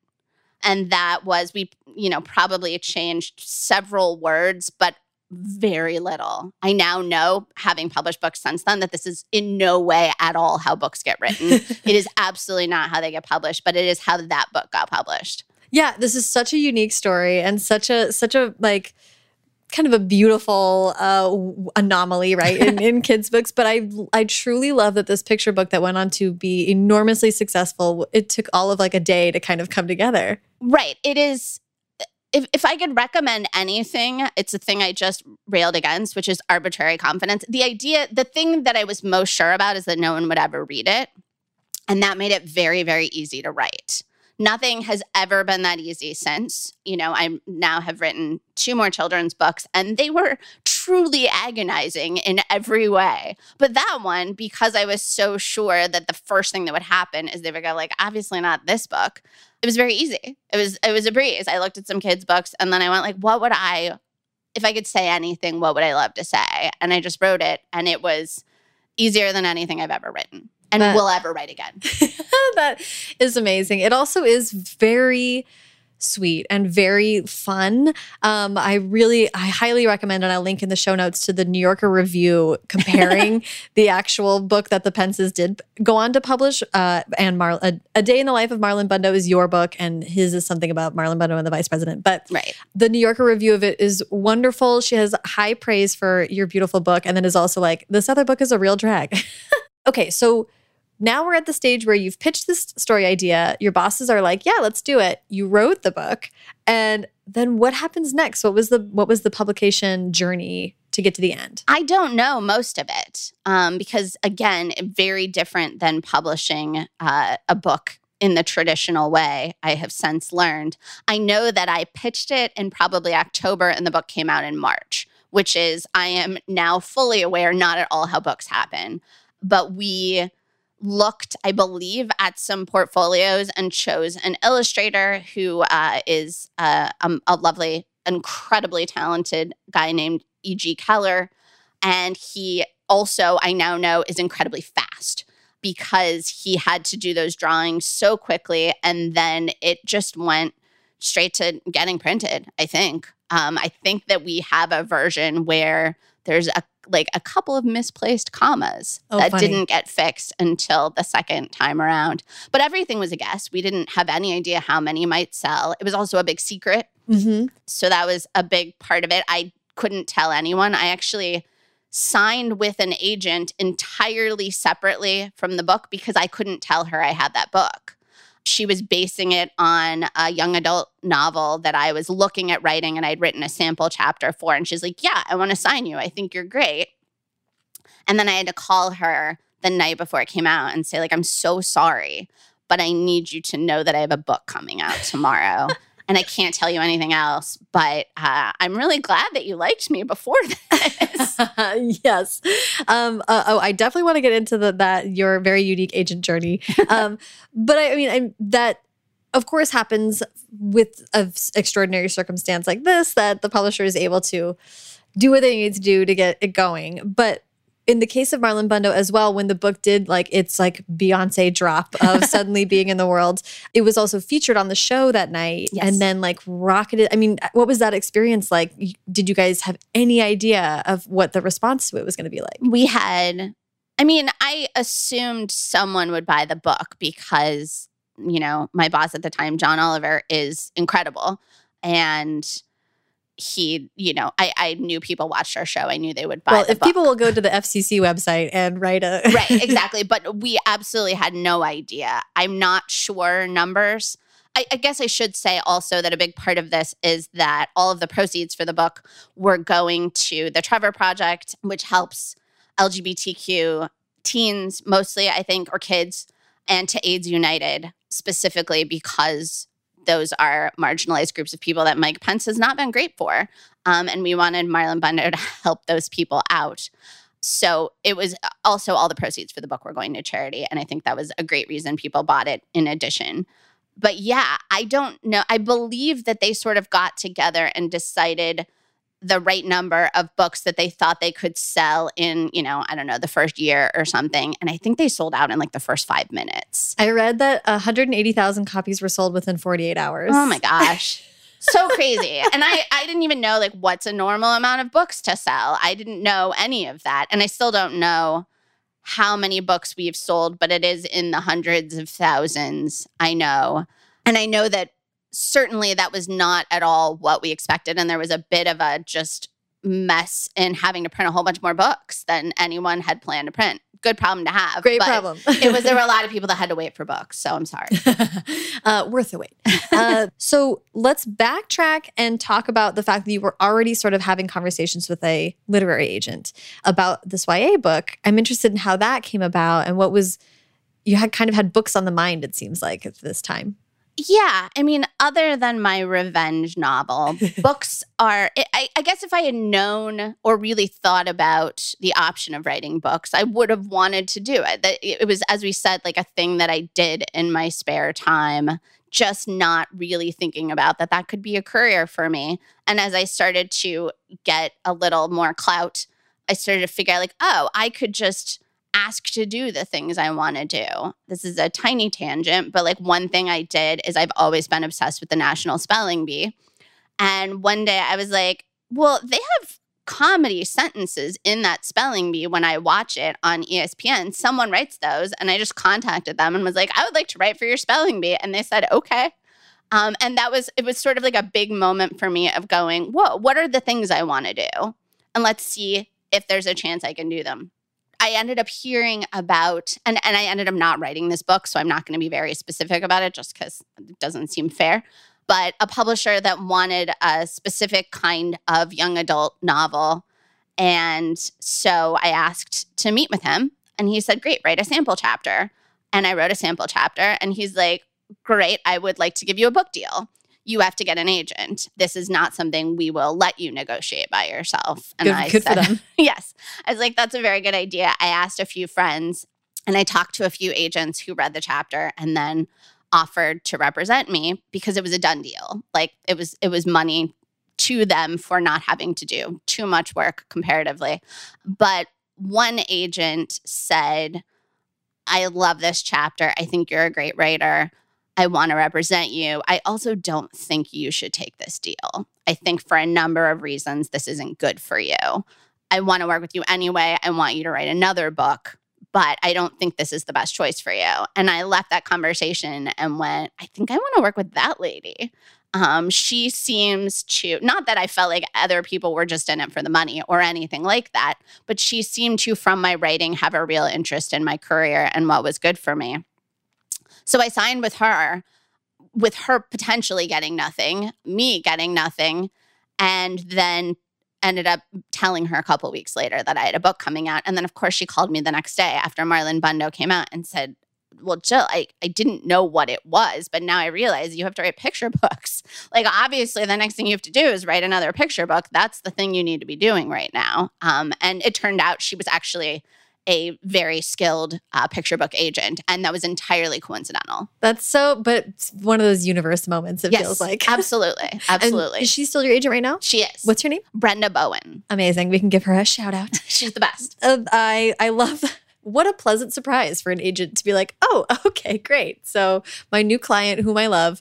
And that was, we, you know, probably changed several words, but very little. I now know, having published books since then, that this is in no way at all how books get written. it is absolutely not how they get published, but it is how that book got published. yeah, this is such a unique story and such a such a like kind of a beautiful uh, anomaly, right, in, in kids' books. But I I truly love that this picture book that went on to be enormously successful. It took all of like a day to kind of come together. Right. It is. If, if I could recommend anything, it's a thing I just railed against, which is arbitrary confidence. The idea, the thing that I was most sure about is that no one would ever read it. And that made it very, very easy to write. Nothing has ever been that easy since. You know, I now have written two more children's books, and they were truly agonizing in every way. But that one, because I was so sure that the first thing that would happen is they would go, like, obviously not this book. It was very easy. It was it was a breeze. I looked at some kids' books, and then I went, like, what would I, if I could say anything, what would I love to say? And I just wrote it, and it was easier than anything I've ever written. and That- will ever write again. that is amazing. It also is very sweet and very fun. Um, I really, I highly recommend, and I'll link in the show notes to the New Yorker review comparing the actual book that the Pences did go on to publish. Uh, and Mar- a, a Day in the Life of Marlon Bundo is your book, and his is something about Marlon Bundo and the Vice President. But Right. the New Yorker review of it is wonderful. She has high praise for your beautiful book, and then is also like, this other book is a real drag. okay, so now we're at the stage where you've pitched this story idea. Your bosses are like, "Yeah, let's do it." You wrote the book, and then what happens next? What was the what was the publication journey to get to the end? I don't know most of it um, because, again, very different than publishing uh, a book in the traditional way. I have since learned. I know that I pitched it in probably October and the book came out in March, which is, I am now fully aware, not at all how books happen. But we looked, I believe, at some portfolios and chose an illustrator who uh, is uh, um, a lovely, incredibly talented guy named E.G. Keller. And he also, I now know, is incredibly fast because he had to do those drawings so quickly. And then it just went straight to getting printed, I think. Um, I think that we have a version where there's a like a couple of misplaced commas Oh, that funny. didn't get fixed until the second time around. But everything was a guess. We didn't have any idea how many might sell. It was also a big secret. Mm-hmm. So that was a big part of it. I couldn't tell anyone. I actually signed with an agent entirely separately from the book because I couldn't tell her I had that book. She was basing it on a young adult novel that I was looking at writing and I'd written a sample chapter for. And she's like, Yeah, I want to sign you. I think you're great. And then I had to call her the night before it came out and say, like, I'm so sorry, but I need you to know that I have a book coming out tomorrow. and I can't tell you anything else, but uh, I'm really glad that you liked me before this. yes. Um, uh, oh, I definitely want to get into the, that your very unique agent journey. Um, but I, I mean, I, that of course happens with an extraordinary circumstance like this that the publisher is able to do what they need to do to get it going. But in the case of Marlon Bundo as well, when the book did like its like Beyonce drop of suddenly being in the world, it was also featured on the show that night Yes. and then like rocketed. I mean, what was that experience like? Did you guys have any idea of what the response to it was going to be like? we had, I mean, I assumed someone would buy the book because, you know, my boss at the time, John Oliver, is incredible. And he, you know, I, I knew people watched our show. I knew they would buy well, if book. people will go to the FCC website and write a right, exactly. But we absolutely had no idea. I'm not sure numbers. I, I guess I should say also that a big part of this is that all of the proceeds for the book were going to the Trevor Project, which helps LGBTQ teens mostly, I think, or kids, and to AIDS United specifically because those are marginalized groups of people that Mike Pence has not been great for. Um, and we wanted Marlon Bundo to help those people out. So it was also all the proceeds for the book were going to charity. And I think that was a great reason people bought it in addition. But yeah, I don't know. I believe that they sort of got together and decided the right number of books that they thought they could sell in, you know, I don't know, the first year or something. And I think they sold out in like the first five minutes. I read that 180,000 copies were sold within 48 hours. Oh my gosh. so crazy. And I, I didn't even know like what's a normal amount of books to sell. I didn't know any of that. And I still don't know how many books we've sold, but it is in the hundreds of thousands. I know. And I know that certainly that was not at all what we expected. And there was a bit of a just mess in having to print a whole bunch more books than anyone had planned to print. Good problem to have. Great but problem. it was there were a lot of people that had to wait for books. So I'm sorry. uh, worth the wait. Uh, so let's backtrack and talk about the fact that you were already sort of having conversations with a literary agent about this YA book. I'm interested in how that came about and what was you had kind of had books on the mind. It seems like at this time. Yeah, I mean, other than my revenge novel, books are. I, I guess if I had known or really thought about the option of writing books, I would have wanted to do it. It was, as we said, like a thing that I did in my spare time. Just not really thinking about that that could be a career for me. And as I started to get a little more clout, I started to figure out like, oh, I could just asked to do the things I want to do. This is a tiny tangent, but like one thing I did is I've always been obsessed with the National Spelling Bee. And one day I was like, well, they have comedy sentences in that spelling bee when I watch it on ESPN. Someone writes those, and I just contacted them and was like, I would like to write for your spelling bee. And they said, okay. Um, and that was, it was sort of like a big moment for me of going, whoa, what are the things I want to do? And let's see if there's a chance I can do them. I ended up hearing about, and, and I ended up not writing this book, so I'm not going to be very specific about it just because it doesn't seem fair. But a publisher that wanted a specific kind of young adult novel. And so I asked to meet with him, and he said, Great, write a sample chapter. And I wrote a sample chapter, and he's like, Great, I would like to give you a book deal you have to get an agent. This is not something we will let you negotiate by yourself. And good, I good said, for them. yes. I was like, that's a very good idea. I asked a few friends and I talked to a few agents who read the chapter and then offered to represent me because it was a done deal. Like it was it was money to them for not having to do too much work comparatively. But one agent said, I love this chapter. I think you're a great writer. I want to represent you. I also don't think you should take this deal. I think for a number of reasons, this isn't good for you. I want to work with you anyway. I want you to write another book, but I don't think this is the best choice for you. And I left that conversation and went, I think I want to work with that lady. Um, she seems to, not that I felt like other people were just in it for the money or anything like that, but she seemed to, from my writing, have a real interest in my career and what was good for me. So I signed with her, with her potentially getting nothing, me getting nothing, and then ended up telling her a couple weeks later that I had a book coming out. And then, of course, she called me the next day after Marlon Bundo came out and said, well, Jill, I, I didn't know what it was, but now I realize you have to write picture books. Like, obviously, the next thing you have to do is write another picture book. That's the thing you need to be doing right now. Um, and it turned out she was actually a very skilled uh, picture book agent, and that was entirely coincidental. That's so, but one of those universe moments. It yes, feels like absolutely, absolutely. And is she still your agent right now? She is. What's her name? Brenda Bowen. Amazing. We can give her a shout out. She's the best. Uh, I I love. What a pleasant surprise for an agent to be like, oh, okay, great. So my new client, whom I love,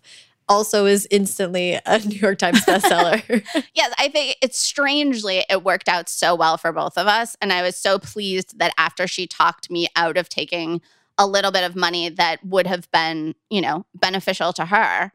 also is instantly a New York Times bestseller. yes, I think it's strangely it worked out so well for both of us and I was so pleased that after she talked me out of taking a little bit of money that would have been, you know, beneficial to her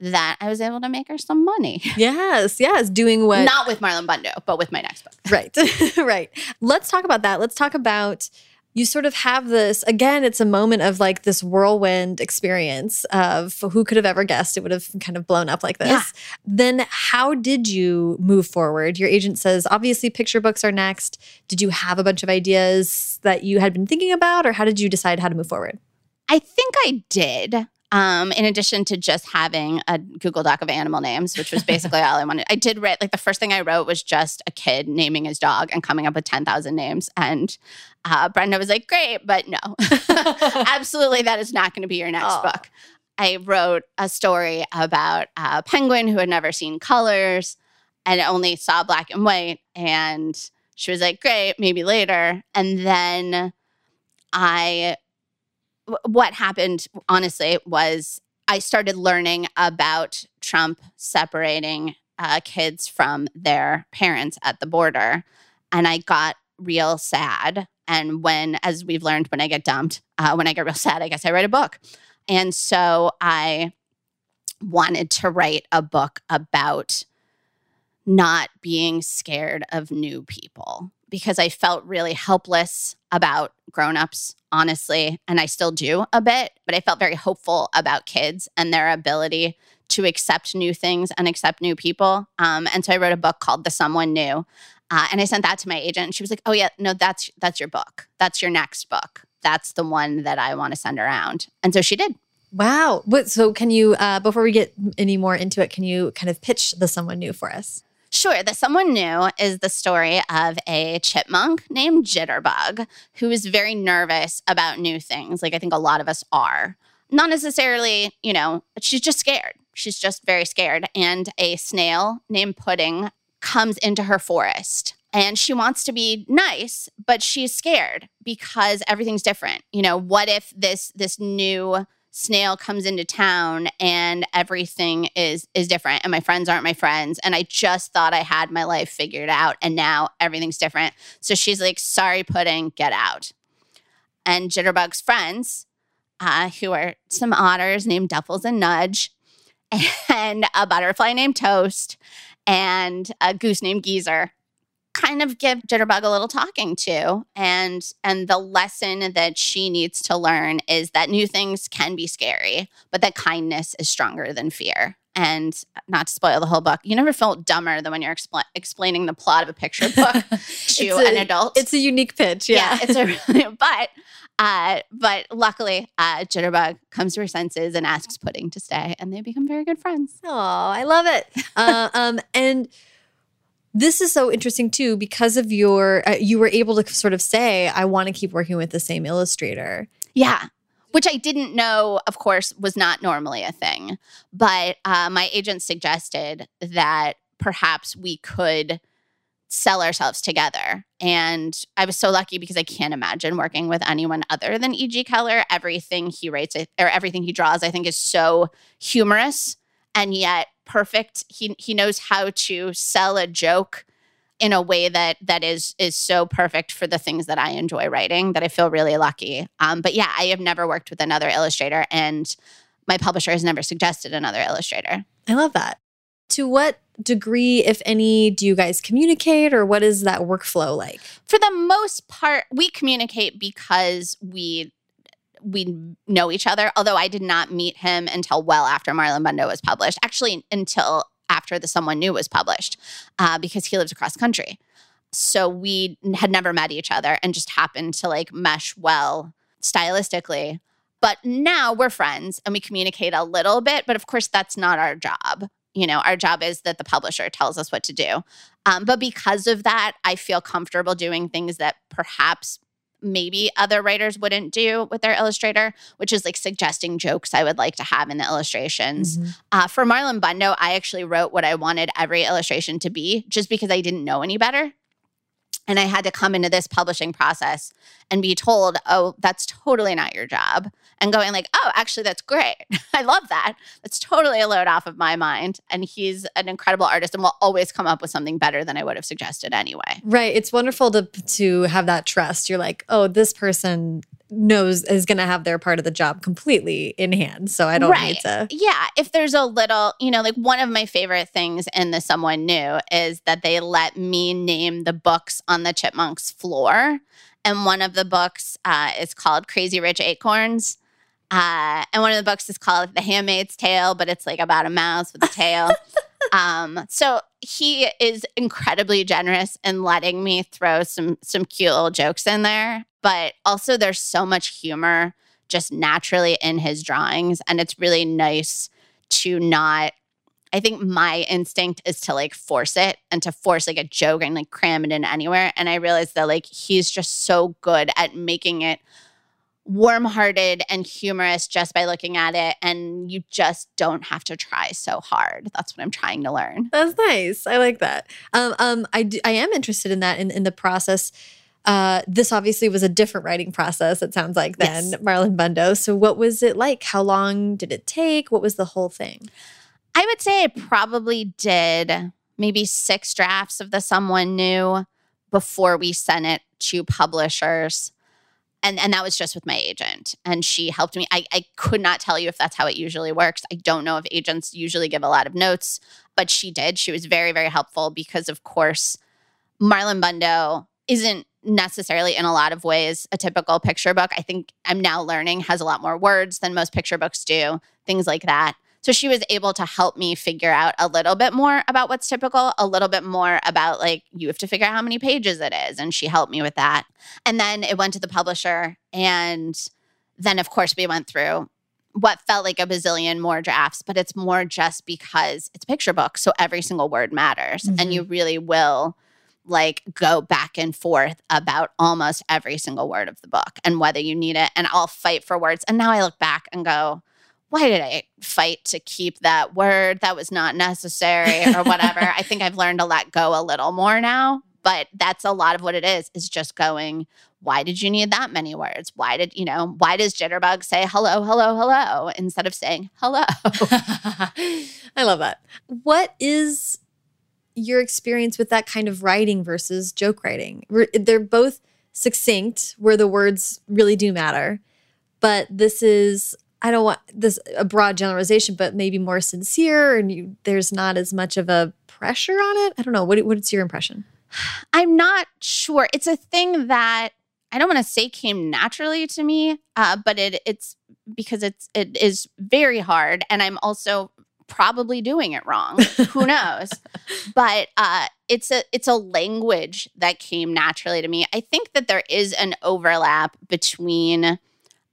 that I was able to make her some money. Yes, yes, doing what not with Marlon Bundo, but with my next book. Right. right. Let's talk about that. Let's talk about you sort of have this again it's a moment of like this whirlwind experience of who could have ever guessed it would have kind of blown up like this. Yeah. then how did you move forward? Your agent says obviously picture books are next. Did you have a bunch of ideas that you had been thinking about or how did you decide how to move forward? I think i did um, in addition to just having a Google Doc of animal names, which was basically all I wanted, I did write like the first thing I wrote was just a kid naming his dog and coming up with 10,000 names. And uh, Brenda was like, great, but no, absolutely, that is not going to be your next oh. book. I wrote a story about a penguin who had never seen colors and only saw black and white. And she was like, great, maybe later. And then I what happened, honestly, was I started learning about Trump separating uh, kids from their parents at the border. And I got real sad. And when, as we've learned, when I get dumped, uh, when I get real sad, I guess I write a book. And so I wanted to write a book about not being scared of new people because I felt really helpless about grown-ups honestly and I still do a bit but I felt very hopeful about kids and their ability to accept new things and accept new people um, and so I wrote a book called The Someone New uh, and I sent that to my agent and she was like oh yeah no that's that's your book that's your next book that's the one that I want to send around and so she did Wow. So, can you, uh, before we get any more into it, can you kind of pitch the someone new for us? Sure. The Someone New is the story of a chipmunk named Jitterbug who is very nervous about new things. Like I think a lot of us are. Not necessarily, you know, she's just scared. She's just very scared. And a snail named Pudding comes into her forest and she wants to be nice but she's scared because everything's different you know what if this this new snail comes into town and everything is is different and my friends aren't my friends and i just thought i had my life figured out and now everything's different. So she's like sorry pudding get out. And jitterbug's friends uh, who are some otters named duffles and nudge and a butterfly named toast and a goose named geezer kind of give Jitterbug a little talking to and and the lesson that she needs to learn is that new things can be scary but that kindness is stronger than fear and not to spoil the whole book you never felt dumber than when you're expl- explaining the plot of a picture book to a, an adult It's a unique pitch. Yeah. yeah, it's a but uh, but luckily uh, Jitterbug comes to her senses and asks Pudding to stay and they become very good friends Oh, I love it. uh, um, and this is so interesting too because of your. Uh, you were able to sort of say, "I want to keep working with the same illustrator." Yeah. Which I didn't know, of course, was not normally a thing. But uh, my agent suggested that perhaps we could sell ourselves together. And I was so lucky because I can't imagine working with anyone other than E.G. Keller. Everything he writes or everything he draws, I think, is so humorous and yet perfect. He he knows how to sell a joke in a way that that is is so perfect for the things that I enjoy writing that I feel really lucky. Um, but yeah, I have never worked with another illustrator, and my publisher has never suggested another illustrator. I love that. To what degree, if any, do you guys communicate, or what is that workflow like? For the most part, we communicate because we we know each other. Although I did not meet him until well after Marlon Bundo was published. Actually, until after the Someone New was published, uh, because he lives across country. So we had never met each other and just happened to like mesh well stylistically. But now we're friends and we communicate a little bit. But of course, that's not our job. You know, our job is that the publisher tells us what to do. Um, but because of that, I feel comfortable doing things that perhaps maybe other writers wouldn't do with their illustrator, which is like suggesting jokes I would like to have in the illustrations. Mm-hmm. Uh, for Marlon Bundo, I actually wrote what I wanted every illustration to be just because I didn't know any better. And I had to come into this publishing process and be told, oh, that's totally not your job. And going like, oh, actually, that's great. I love that. That's totally a load off of my mind. And he's an incredible artist and will always come up with something better than I would have suggested anyway. Right. It's wonderful to to have that trust. You're like, oh, this person knows is going to have their part of the job completely in hand. So I don't Right. need to. Yeah, if there's a little, you know, like one of my favorite things in the Someone New is that they let me name the books on the Chipmunks floor. And one of the books uh, is called Crazy Rich Acorns. Uh, and one of the books is called The Handmaid's Tale, but it's like about a mouse with a tail. um, so he is incredibly generous in letting me throw some some cute little jokes in there. But also there's so much humor just naturally in his drawings. And it's really nice to not. I think my instinct is to like force it and to force like a joke and like cram it in anywhere. And I realized that like he's just so good at making it warm hearted and humorous just by looking at it. And you just don't have to try so hard. That's what I'm trying to learn. That's nice. I like that. Um, um, I, do, I am interested in that in, in the process. Uh, this obviously was a different writing process, it sounds like, than Yes. Marlon Bundo. So, what was it like? How long did it take? What was the whole thing? I would say I probably did maybe six drafts of the Someone New before we sent it to publishers. And, and that was just with my agent. And she helped me. I, I could not tell you if that's how it usually works. I don't know if agents usually give a lot of notes, but she did. She was very, very helpful because, of course, Marlon Bundo isn't necessarily in a lot of ways a typical picture book. I think I'm now learning has a lot more words than most picture books do, things like that. So she was able to help me figure out a little bit more about what's typical, a little bit more about like you have to figure out how many pages it is and she helped me with that. And then it went to the publisher and then of course we went through what felt like a bazillion more drafts, but it's more just because it's picture book. So every single word matters. Mhm. And you really will like go back and forth about almost every single word of the book and whether you need it. And I'll fight for words. And now I look back and go, why did I fight to keep that word? That was not necessary or whatever. I think I've learned to let go a little more now. but that's a lot of what it is is just going why did you need that many words why did you know why does jitterbug say hello hello hello instead of saying hello i love that what is your experience with that kind of writing versus joke writing they're both succinct where the words really do matter but this is I don't want this a broad generalization, but maybe more sincere, and you, there's not as much of a pressure on it. I don't know. What, what's your impression? I'm not sure. It's a thing that I don't want to say came naturally to me, uh, but it it's because it's it is very hard, and I'm also probably doing it wrong. Who knows? But uh, it's a it's a language that came naturally to me. I think that there is an overlap between,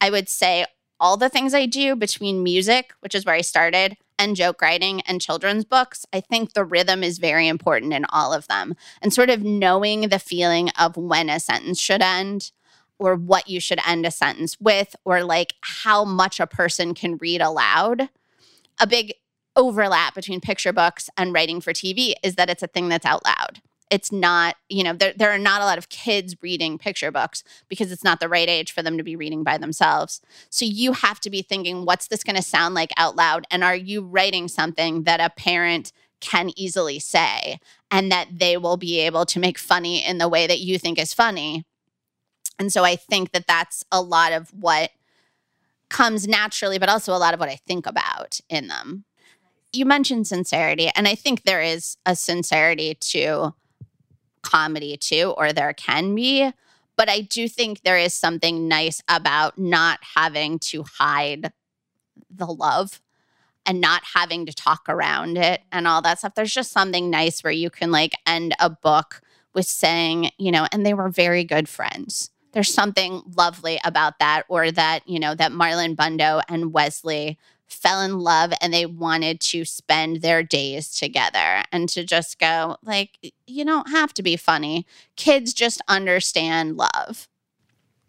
I would say, all the things I do between music, which is where I started, and joke writing and children's books, I think the rhythm is very important in all of them. And sort of knowing the feeling of when a sentence should end or what you should end a sentence with, or like how much a person can read aloud. A big overlap between picture books and writing for TV is that it's a thing that's out loud it's not, you know, there, there are not a lot of kids reading picture books because it's not the right age for them to be reading by themselves. So you have to be thinking, what's this going to sound like out loud? And are you writing something that a parent can easily say and that they will be able to make funny in the way that you think is funny? And so I think that that's a lot of what comes naturally, but also a lot of what I think about in them. You mentioned sincerity, and I think there is a sincerity to comedy too, or there can be. But I do think there is something nice about not having to hide the love and not having to talk around it and all that stuff. There's just something nice where you can like end a book with saying, you know, and they were very good friends. There's something lovely about that, or that, you know, that Marlon Bundo and Wesley fell in love and they wanted to spend their days together and to just go like you don't have to be funny. Kids just understand love.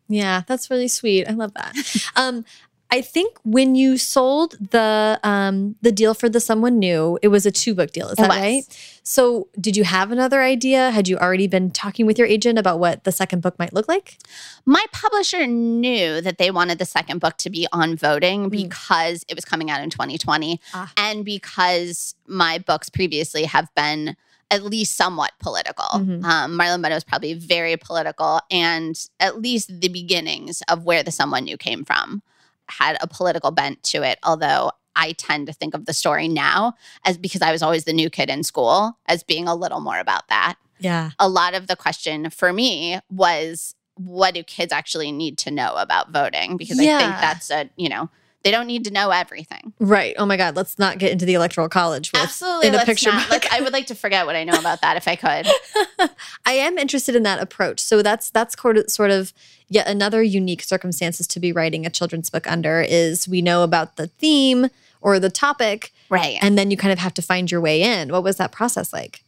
Yeah that's really sweet. I love that. Um I think when you sold the um, the deal for the someone new, it was a two book deal. Is that right? So, did you have another idea? Had you already been talking with your agent about what the second book might look like? My publisher knew that they wanted the second book to be on voting mm. because it was coming out in 2020, ah. and because my books previously have been at least somewhat political. Mm-hmm. Um, Marlon Bundo is probably very political, and at least the beginnings of where the someone new came from had a political bent to it, although I tend to think of the story now as because I was always the new kid in school as being a little more about that. Yeah. A lot of the question for me was what do kids actually need to know about voting? Because yeah. I think that's a, you know, they don't need to know everything. Right. Oh my God. Let's not get into the electoral college. With, Absolutely. In a picture not. book. I would like to forget what I know about that if I could. I am interested in that approach. So that's that's sort of yet another unique circumstances to be writing a children's book under is we know about the theme or the topic. Right. And then you kind of have to find your way in. What was that process like?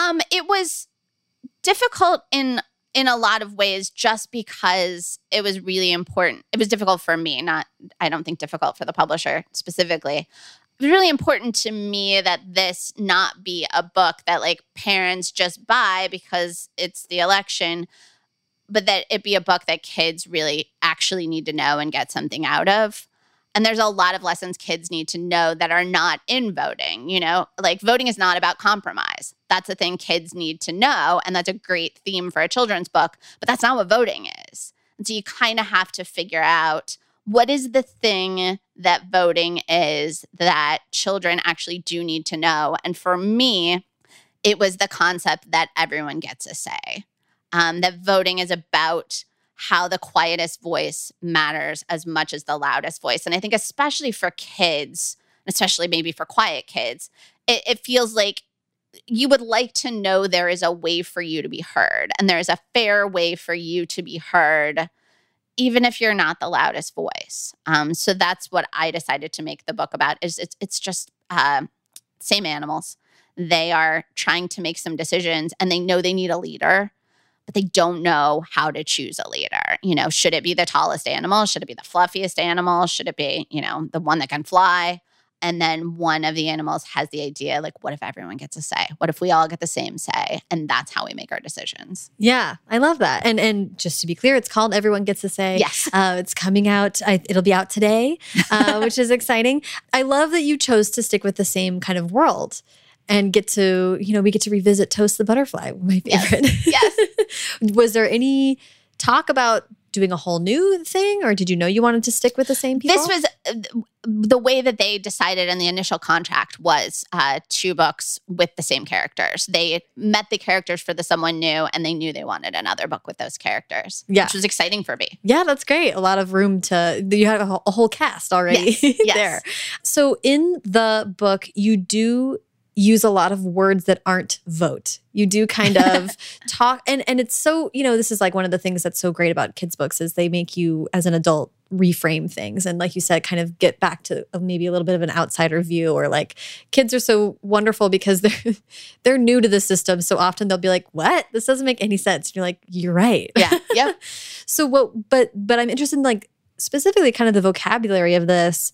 Um, it was difficult in in a lot of ways just because it was really important. It was difficult for me, not, I don't think difficult for the publisher specifically. It was really important to me that this not be a book that like parents just buy because it's the election, but that it be a book that kids really actually need to know and get something out of. And there's a lot of lessons kids need to know that are not in voting. You know, like voting is not about compromise. That's a thing kids need to know. And that's a great theme for a children's book, but that's not what voting is. So you kind of have to figure out what is the thing that voting is that children actually do need to know. And for me, it was the concept that everyone gets a say, um, that voting is about how the quietest voice matters as much as the loudest voice. And I think, especially for kids, especially maybe for quiet kids, it, it, feels like you would like to know there is a way for you to be heard and there is a fair way for you to be heard, even if you're not the loudest voice. Um, so that's what I decided to make the book about. Is it's it's just uh, same animals. They are trying to make some decisions and they know they need a leader but they don't know how to choose a leader. You know, should it be the tallest animal? Should it be the fluffiest animal? Should it be, you know, the one that can fly? And then one of the animals has the idea like, what if everyone gets a say? What if we all get the same say? And that's how we make our decisions. Yeah, I love that. And and just to be clear, it's called Everyone Gets a Say. Yes. Uh, it's coming out. I, it'll be out today, uh, which is exciting. I love that you chose to stick with the same kind of world and get to, you know, we get to revisit Toast the Butterfly, my favorite. Yes. Was there any talk about doing a whole new thing or did you know you wanted to stick with the same people? This was uh, the way that they decided in the initial contract was uh, two books with the same characters. They met the characters for the someone new, and they knew they wanted another book with those characters. Yeah. which was exciting for me. Yeah, that's great. A lot of room to, you have a whole, a whole cast already Yes, yes. there. So in the book, you do use a lot of words that aren't vote. You do kind of talk and and it's so, you know, this is like one of the things that's so great about kids books is they make you as an adult reframe things. And like you said kind of get back to uh, maybe a little bit of an outsider view or like kids are so wonderful because they're they're new to the system. So often they'll be like what? This doesn't make any sense. And you're like you're right. Yeah, yep. so what but but I'm interested in like specifically kind of the vocabulary of this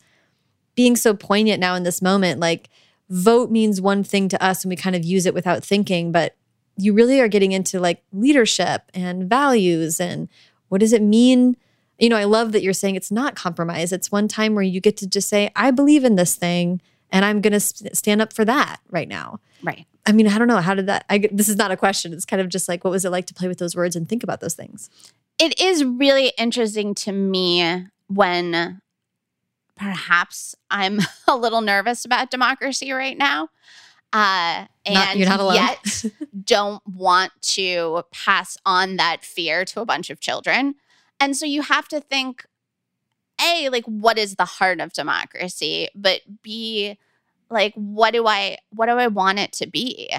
being so poignant now in this moment. Like vote means one thing to us and we kind of use it without thinking but you really are getting into like leadership and values and what does it mean? You know i love that you're saying it's not compromise. It's one time where you get to just say i believe in this thing and i'm going to stand up for that right now. Right. i mean i don't know how did that I, this is not a question. It's kind of just like what was it like to play with those words and think about those things? It is really interesting to me when perhaps I'm a little nervous about democracy right now. Uh, and Not- you're not alone. yet don't want to pass on that fear to a bunch of children. And so you have to think A, like what is the heart of democracy, but B, like what do I what do I want it to be?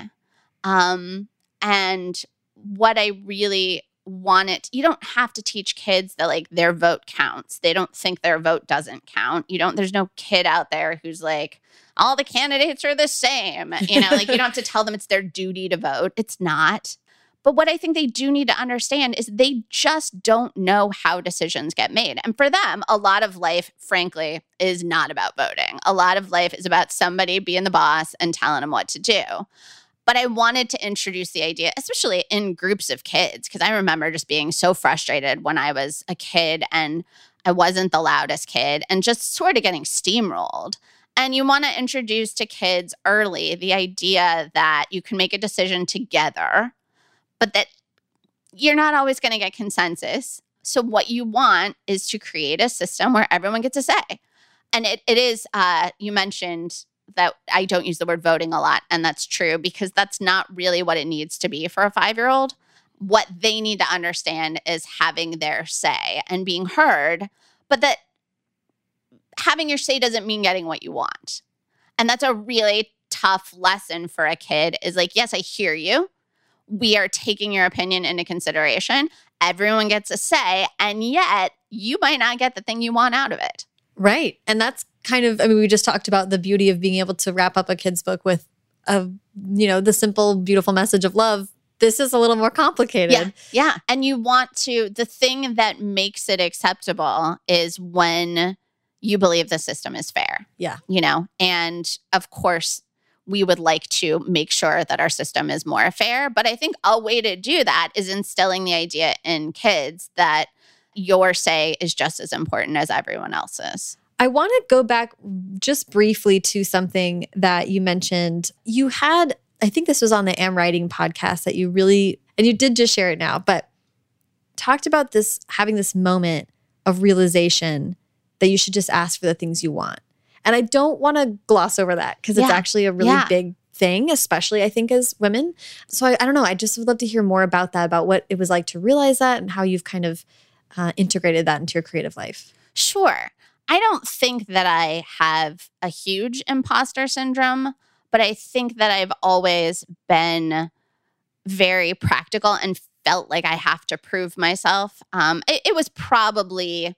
Um and what I really want it you don't have to teach kids that like their vote counts. They don't think their vote doesn't count. You don't there's no kid out there who's like all the candidates are the same. You know, like you don't have to tell them it's their duty to vote. It's not. But what I think they do need to understand is they just don't know how decisions get made. And for them, a lot of life, frankly, is not about voting. A lot of life is about somebody being the boss and telling them what to do. But I wanted to introduce the idea, especially in groups of kids, because I remember just being so frustrated when I was a kid and I wasn't the loudest kid and just sort of getting steamrolled. And you want to introduce to kids early the idea that you can make a decision together, but that you're not always going to get consensus. So, what you want is to create a system where everyone gets a say. And it, it is, uh, you mentioned that I don't use the word voting a lot. And that's true because that's not really what it needs to be for a five year old. What they need to understand is having their say and being heard, but that having your say doesn't mean getting what you want. And that's a really tough lesson for a kid is like, yes, I hear you. We are taking your opinion into consideration. Everyone gets a say. And yet, you might not get the thing you want out of it. Right. And that's kind of, I mean, we just talked about the beauty of being able to wrap up a kid's book with a, you know, the simple, beautiful message of love. This is a little more complicated. Yeah. Yeah. And you want to, the thing that makes it acceptable is when you believe the system is fair. Yeah. You know, and of course, we would like to make sure that our system is more fair. But I think a way to do that is instilling the idea in kids that your say is just as important as everyone else's. I want to go back just briefly to something that you mentioned. You had, I think this was on the Am Writing podcast that you really, and you did just share it now, but talked about this having this moment of realization that you should just ask for the things you want. And I don't want to gloss over that because it's actually a really Yeah. big thing, especially I think as women. So I, I don't know. I just would love to hear more about that, about what it was like to realize that and how you've kind of uh, integrated that into your creative life. Sure. I don't think that I have a huge imposter syndrome, but I think that I've always been very practical and felt like I have to prove myself. Um, it, it was probably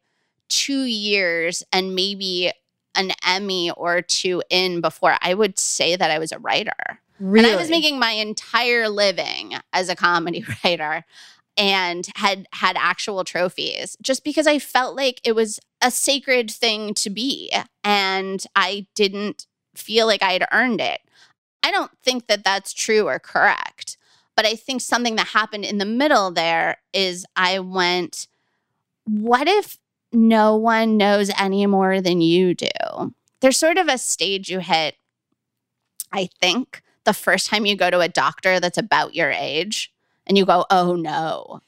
two years and maybe an Emmy or two in before I would say that I was a writer. Really? And I was making my entire living as a comedy writer. And had had actual trophies just because I felt like it was a sacred thing to be and I didn't feel like I had earned it. I don't think that that's true or correct. But I think something that happened in the middle there is I went, what if no one knows any more than you do? There's sort of a stage you hit, I think, the first time you go to a doctor that's about your age and you go, oh no,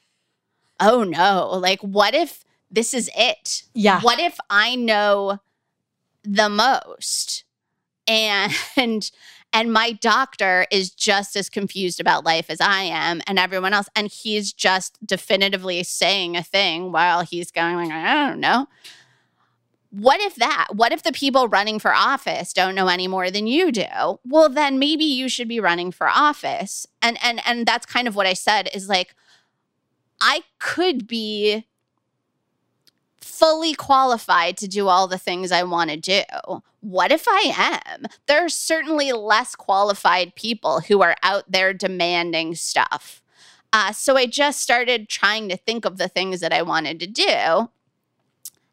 oh no. Like, what if this is it? Yeah. What if I know the most? And and my doctor is just as confused about life as I am and everyone else. And he's just definitively saying a thing while he's going like, I don't know. What if that? What if the people running for office don't know any more than you do? Well, then maybe you should be running for office. And and and that's kind of what I said is like I could be fully qualified to do all the things I want to do. What if I am? There are certainly less qualified people who are out there demanding stuff. Uh, so I just started trying to think of the things that I wanted to do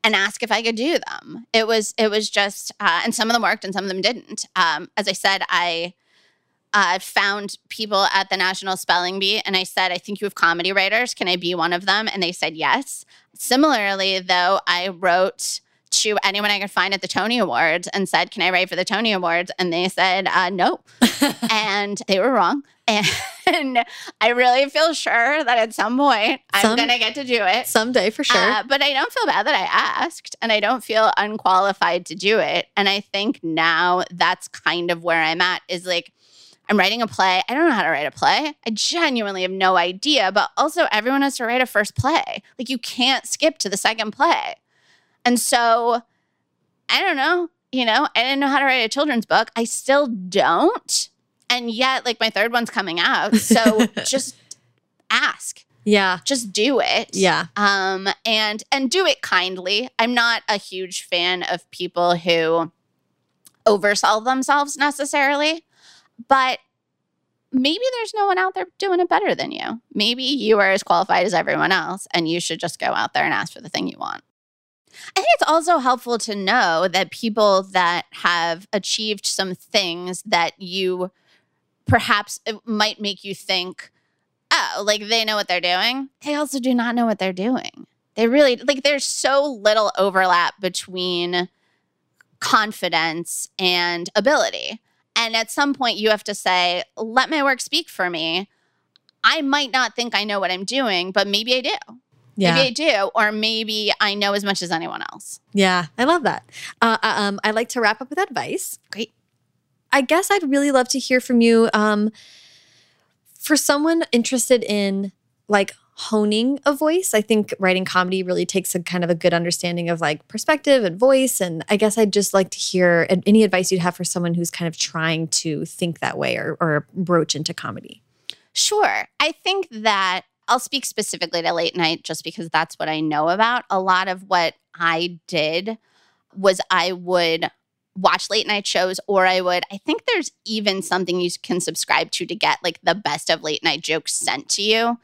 and ask if I could do them. It was it was just, uh, and some of them worked and some of them didn't. Um, as I said, I uh, found people at the National Spelling Bee and I said, I think you have comedy writers. Can I be one of them? And they said yes. Similarly, though, I wrote to anyone I could find at the Tony Awards and said, Can I write for the Tony Awards? And they said, uh, No. and they were wrong. And I really feel sure that at some point I'm going to get to do it. Someday for sure. Uh, but I don't feel bad that I asked and I don't feel unqualified to do it. And I think now that's kind of where I'm at is like, I'm writing a play. I don't know how to write a play. I genuinely have no idea, but also everyone has to write a first play. Like you can't skip to the second play. And so I don't know, you know, I didn't know how to write a children's book. I still don't. And yet like my third one's coming out. So just ask. Yeah. Just do it. Yeah. Um and and do it kindly. I'm not a huge fan of people who oversell themselves necessarily. But maybe there's no one out there doing it better than you. Maybe you are as qualified as everyone else, and you should just go out there and ask for the thing you want. I think it's also helpful to know that people that have achieved some things that you perhaps uh, might make you think, oh, like they know what they're doing. They also do not know what they're doing. They really, like, there's so little overlap between confidence and ability. And at some point, you have to say, let my work speak for me. I might not think I know what I'm doing, but maybe I do. Yeah. Maybe I do, or maybe I know as much as anyone else. Yeah, I love that. Uh, uh um, I like to wrap up with advice. Great. I guess I'd really love to hear from you. Um, for someone interested in like honing a voice. I think writing comedy really takes a kind of a good understanding of like perspective and voice. And I guess I'd just like to hear any advice you'd have for someone who's kind of trying to think that way or, or broach into comedy. Sure. I think that I'll speak specifically to late night just because that's what I know about. A lot of what I did was I would watch late night shows or I would I think there's even something you can subscribe to to get like the best of late night jokes sent to you.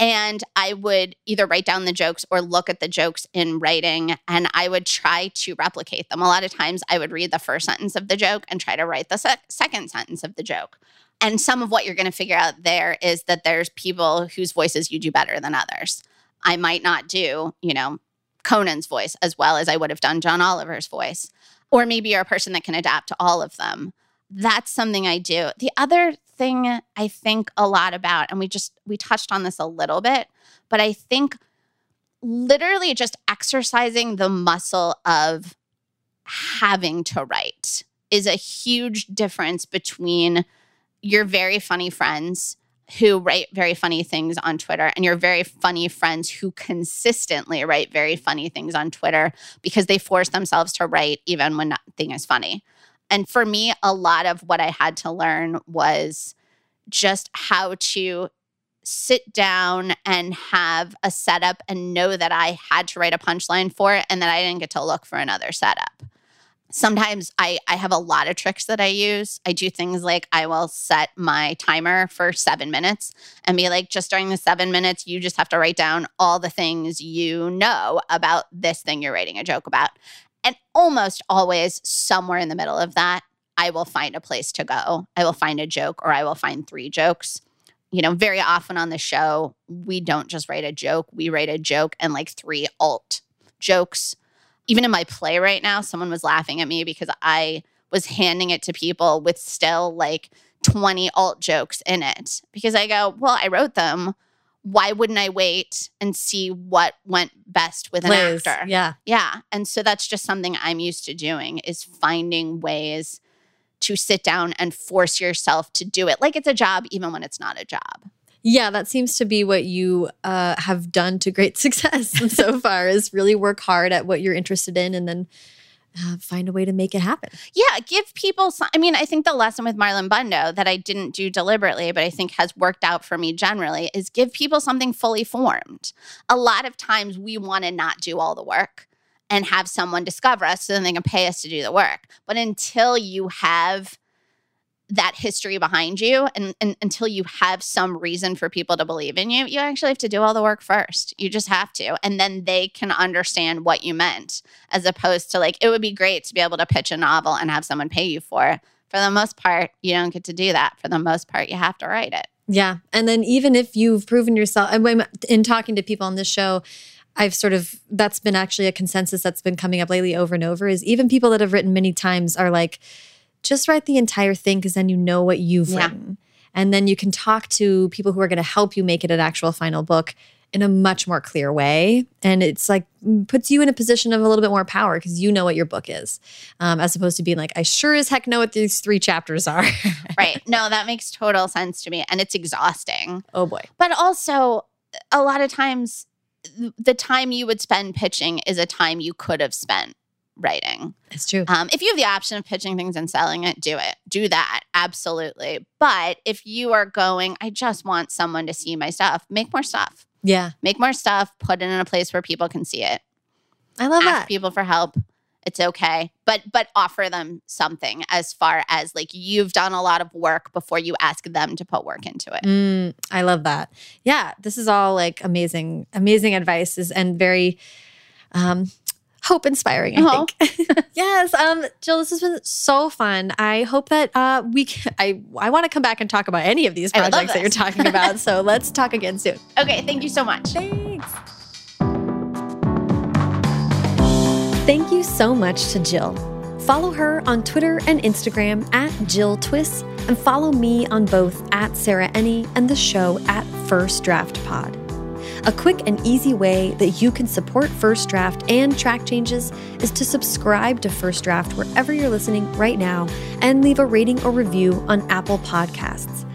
And I would either write down the jokes or look at the jokes in writing and I would try to replicate them. A lot of times I would read the first sentence of the joke and try to write the sec- second sentence of the joke. And some of what you're going to figure out there is that there's people whose voices you do better than others. I might not do, you know, Conan's voice as well as I would have done John Oliver's voice. Or maybe you're a person that can adapt to all of them. That's something I do. The other thing I think a lot about, and we just we touched on this a little bit, but I think literally just exercising the muscle of having to write is a huge difference between your very funny friends who write very funny things on Twitter and your very funny friends who consistently write very funny things on Twitter because they force themselves to write even when nothing is funny. And for me, a lot of what I had to learn was just how to sit down and have a setup and know that I had to write a punchline for it and that I didn't get to look for another setup. Sometimes I, I have a lot of tricks that I use. I do things like I will set my timer for seven minutes and be like, just during the seven minutes, you just have to write down all the things you know about this thing you're writing a joke about. And almost always, somewhere in the middle of that, I will find a place to go. I will find a joke or I will find three jokes. You know, very often on the show, we don't just write a joke, we write a joke and like three alt jokes even in my play right now, someone was laughing at me because I was handing it to people with still like 20 alt jokes in it because I go, well, I wrote them. Why wouldn't I wait and see what went best with an Plays. actor? Yeah. Yeah. And so that's just something I'm used to doing is finding ways to sit down and force yourself to do it like it's a job, even when it's not a job. Yeah, that seems to be what you uh, have done to great success so far is really work hard at what you're interested in and then uh, find a way to make it happen. Yeah, give people some. I mean, I think the lesson with Marlon Bundo that I didn't do deliberately, but I think has worked out for me generally is give people something fully formed. A lot of times we want to not do all the work and have someone discover us so then they can pay us to do the work. But until you have that history behind you and, and, until you have some reason for people to believe in you you actually have to do all the work first. You just have to. And then they can understand what you meant as opposed to like it would be great to be able to pitch a novel and have someone pay you for it. For the most part you don't get to do that. For the most part you have to write it. Yeah. And then even if you've proven yourself, in talking to people on this show, I've sort of, that's been actually a consensus that's been coming up lately over and over is even people that have written many times are like, just write the entire thing because then you know what you've Yeah. written. And then you can talk to people who are going to help you make it an actual final book in a much more clear way. And it's like puts you in a position of a little bit more power because you know what your book is, um, as opposed to being like, I sure as heck know what these three chapters are. right no that makes total sense to me and it's exhausting oh boy. but also a lot of times the time you would spend pitching is a time you could have spent writing It's true. Um, if you have the option of pitching things and selling it, do it. Do that. Absolutely. But if you are going, I just want someone to see my stuff, make more stuff. Yeah. Make more stuff, put it in a place where people can see it. I love Ask that. people for help. It's okay. But but offer them something as far as like you've done a lot of work before you ask them to put work into it. Mm, I love that. Yeah, this is all like amazing, amazing advice is and very um hope inspiring, I Oh. think. yes. Um, Jill, this has been so fun. I hope that uh we can I I want to come back and talk about any of these I would love projects that you're talking about. so let's talk again soon. Okay, thank you so much. Thanks. Thank you so much to Jill. Follow her on Twitter and Instagram at Jill Twiss, and follow me on both at Sarah Enni and the show at First Draft Pod. A quick and easy way that you can support First Draft and track changes is to subscribe to First Draft wherever you're listening right now and leave a rating or review on Apple Podcasts.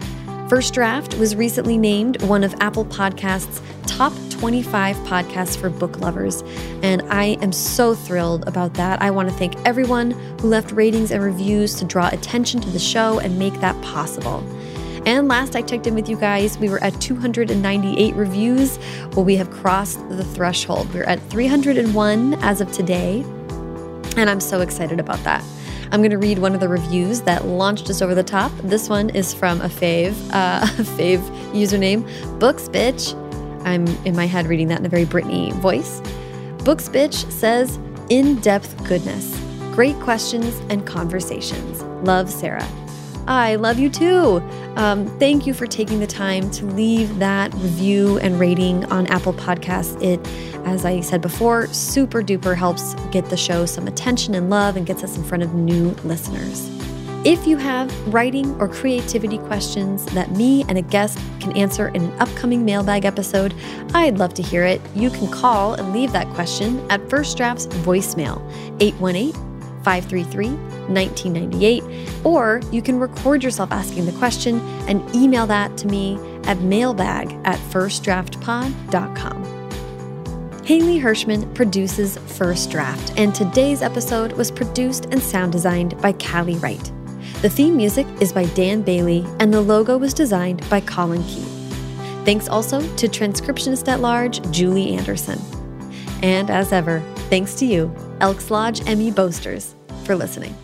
First Draft was recently named one of Apple Podcasts' top 25 podcasts for book lovers, and I am so thrilled about that. I want to thank everyone who left ratings and reviews to draw attention to the show and make that possible. And last I checked in with you guys, we were at 298 reviews. Well, we have crossed the threshold. We're at 301 as of today, and I'm so excited about that. I'm going to read one of the reviews that launched us over the top. This one is from a fave, uh, a fave username, Books Bitch. I'm in my head reading that in a very Britney voice. Books Bitch says, in depth goodness, great questions and conversations. Love, Sarah. I love you too. Um, thank you for taking the time to leave that review and rating on Apple Podcasts. It, as I said before, super duper helps get the show some attention and love and gets us in front of new listeners. If you have writing or creativity questions that me and a guest can answer in an upcoming mailbag episode, I'd love to hear it. You can call and leave that question at First Draft's voicemail, 818 533 1998, or you can record yourself asking the question and email that to me at mailbag at firstdraftpod.com. Haley Hirschman produces First Draft, and today's episode was produced and sound designed by Callie Wright. The theme music is by Dan Bailey, and the logo was designed by Colin Keith. Thanks also to transcriptionist at large Julie Anderson. And as ever, thanks to you, Elks Lodge Emmy Boasters. For listening.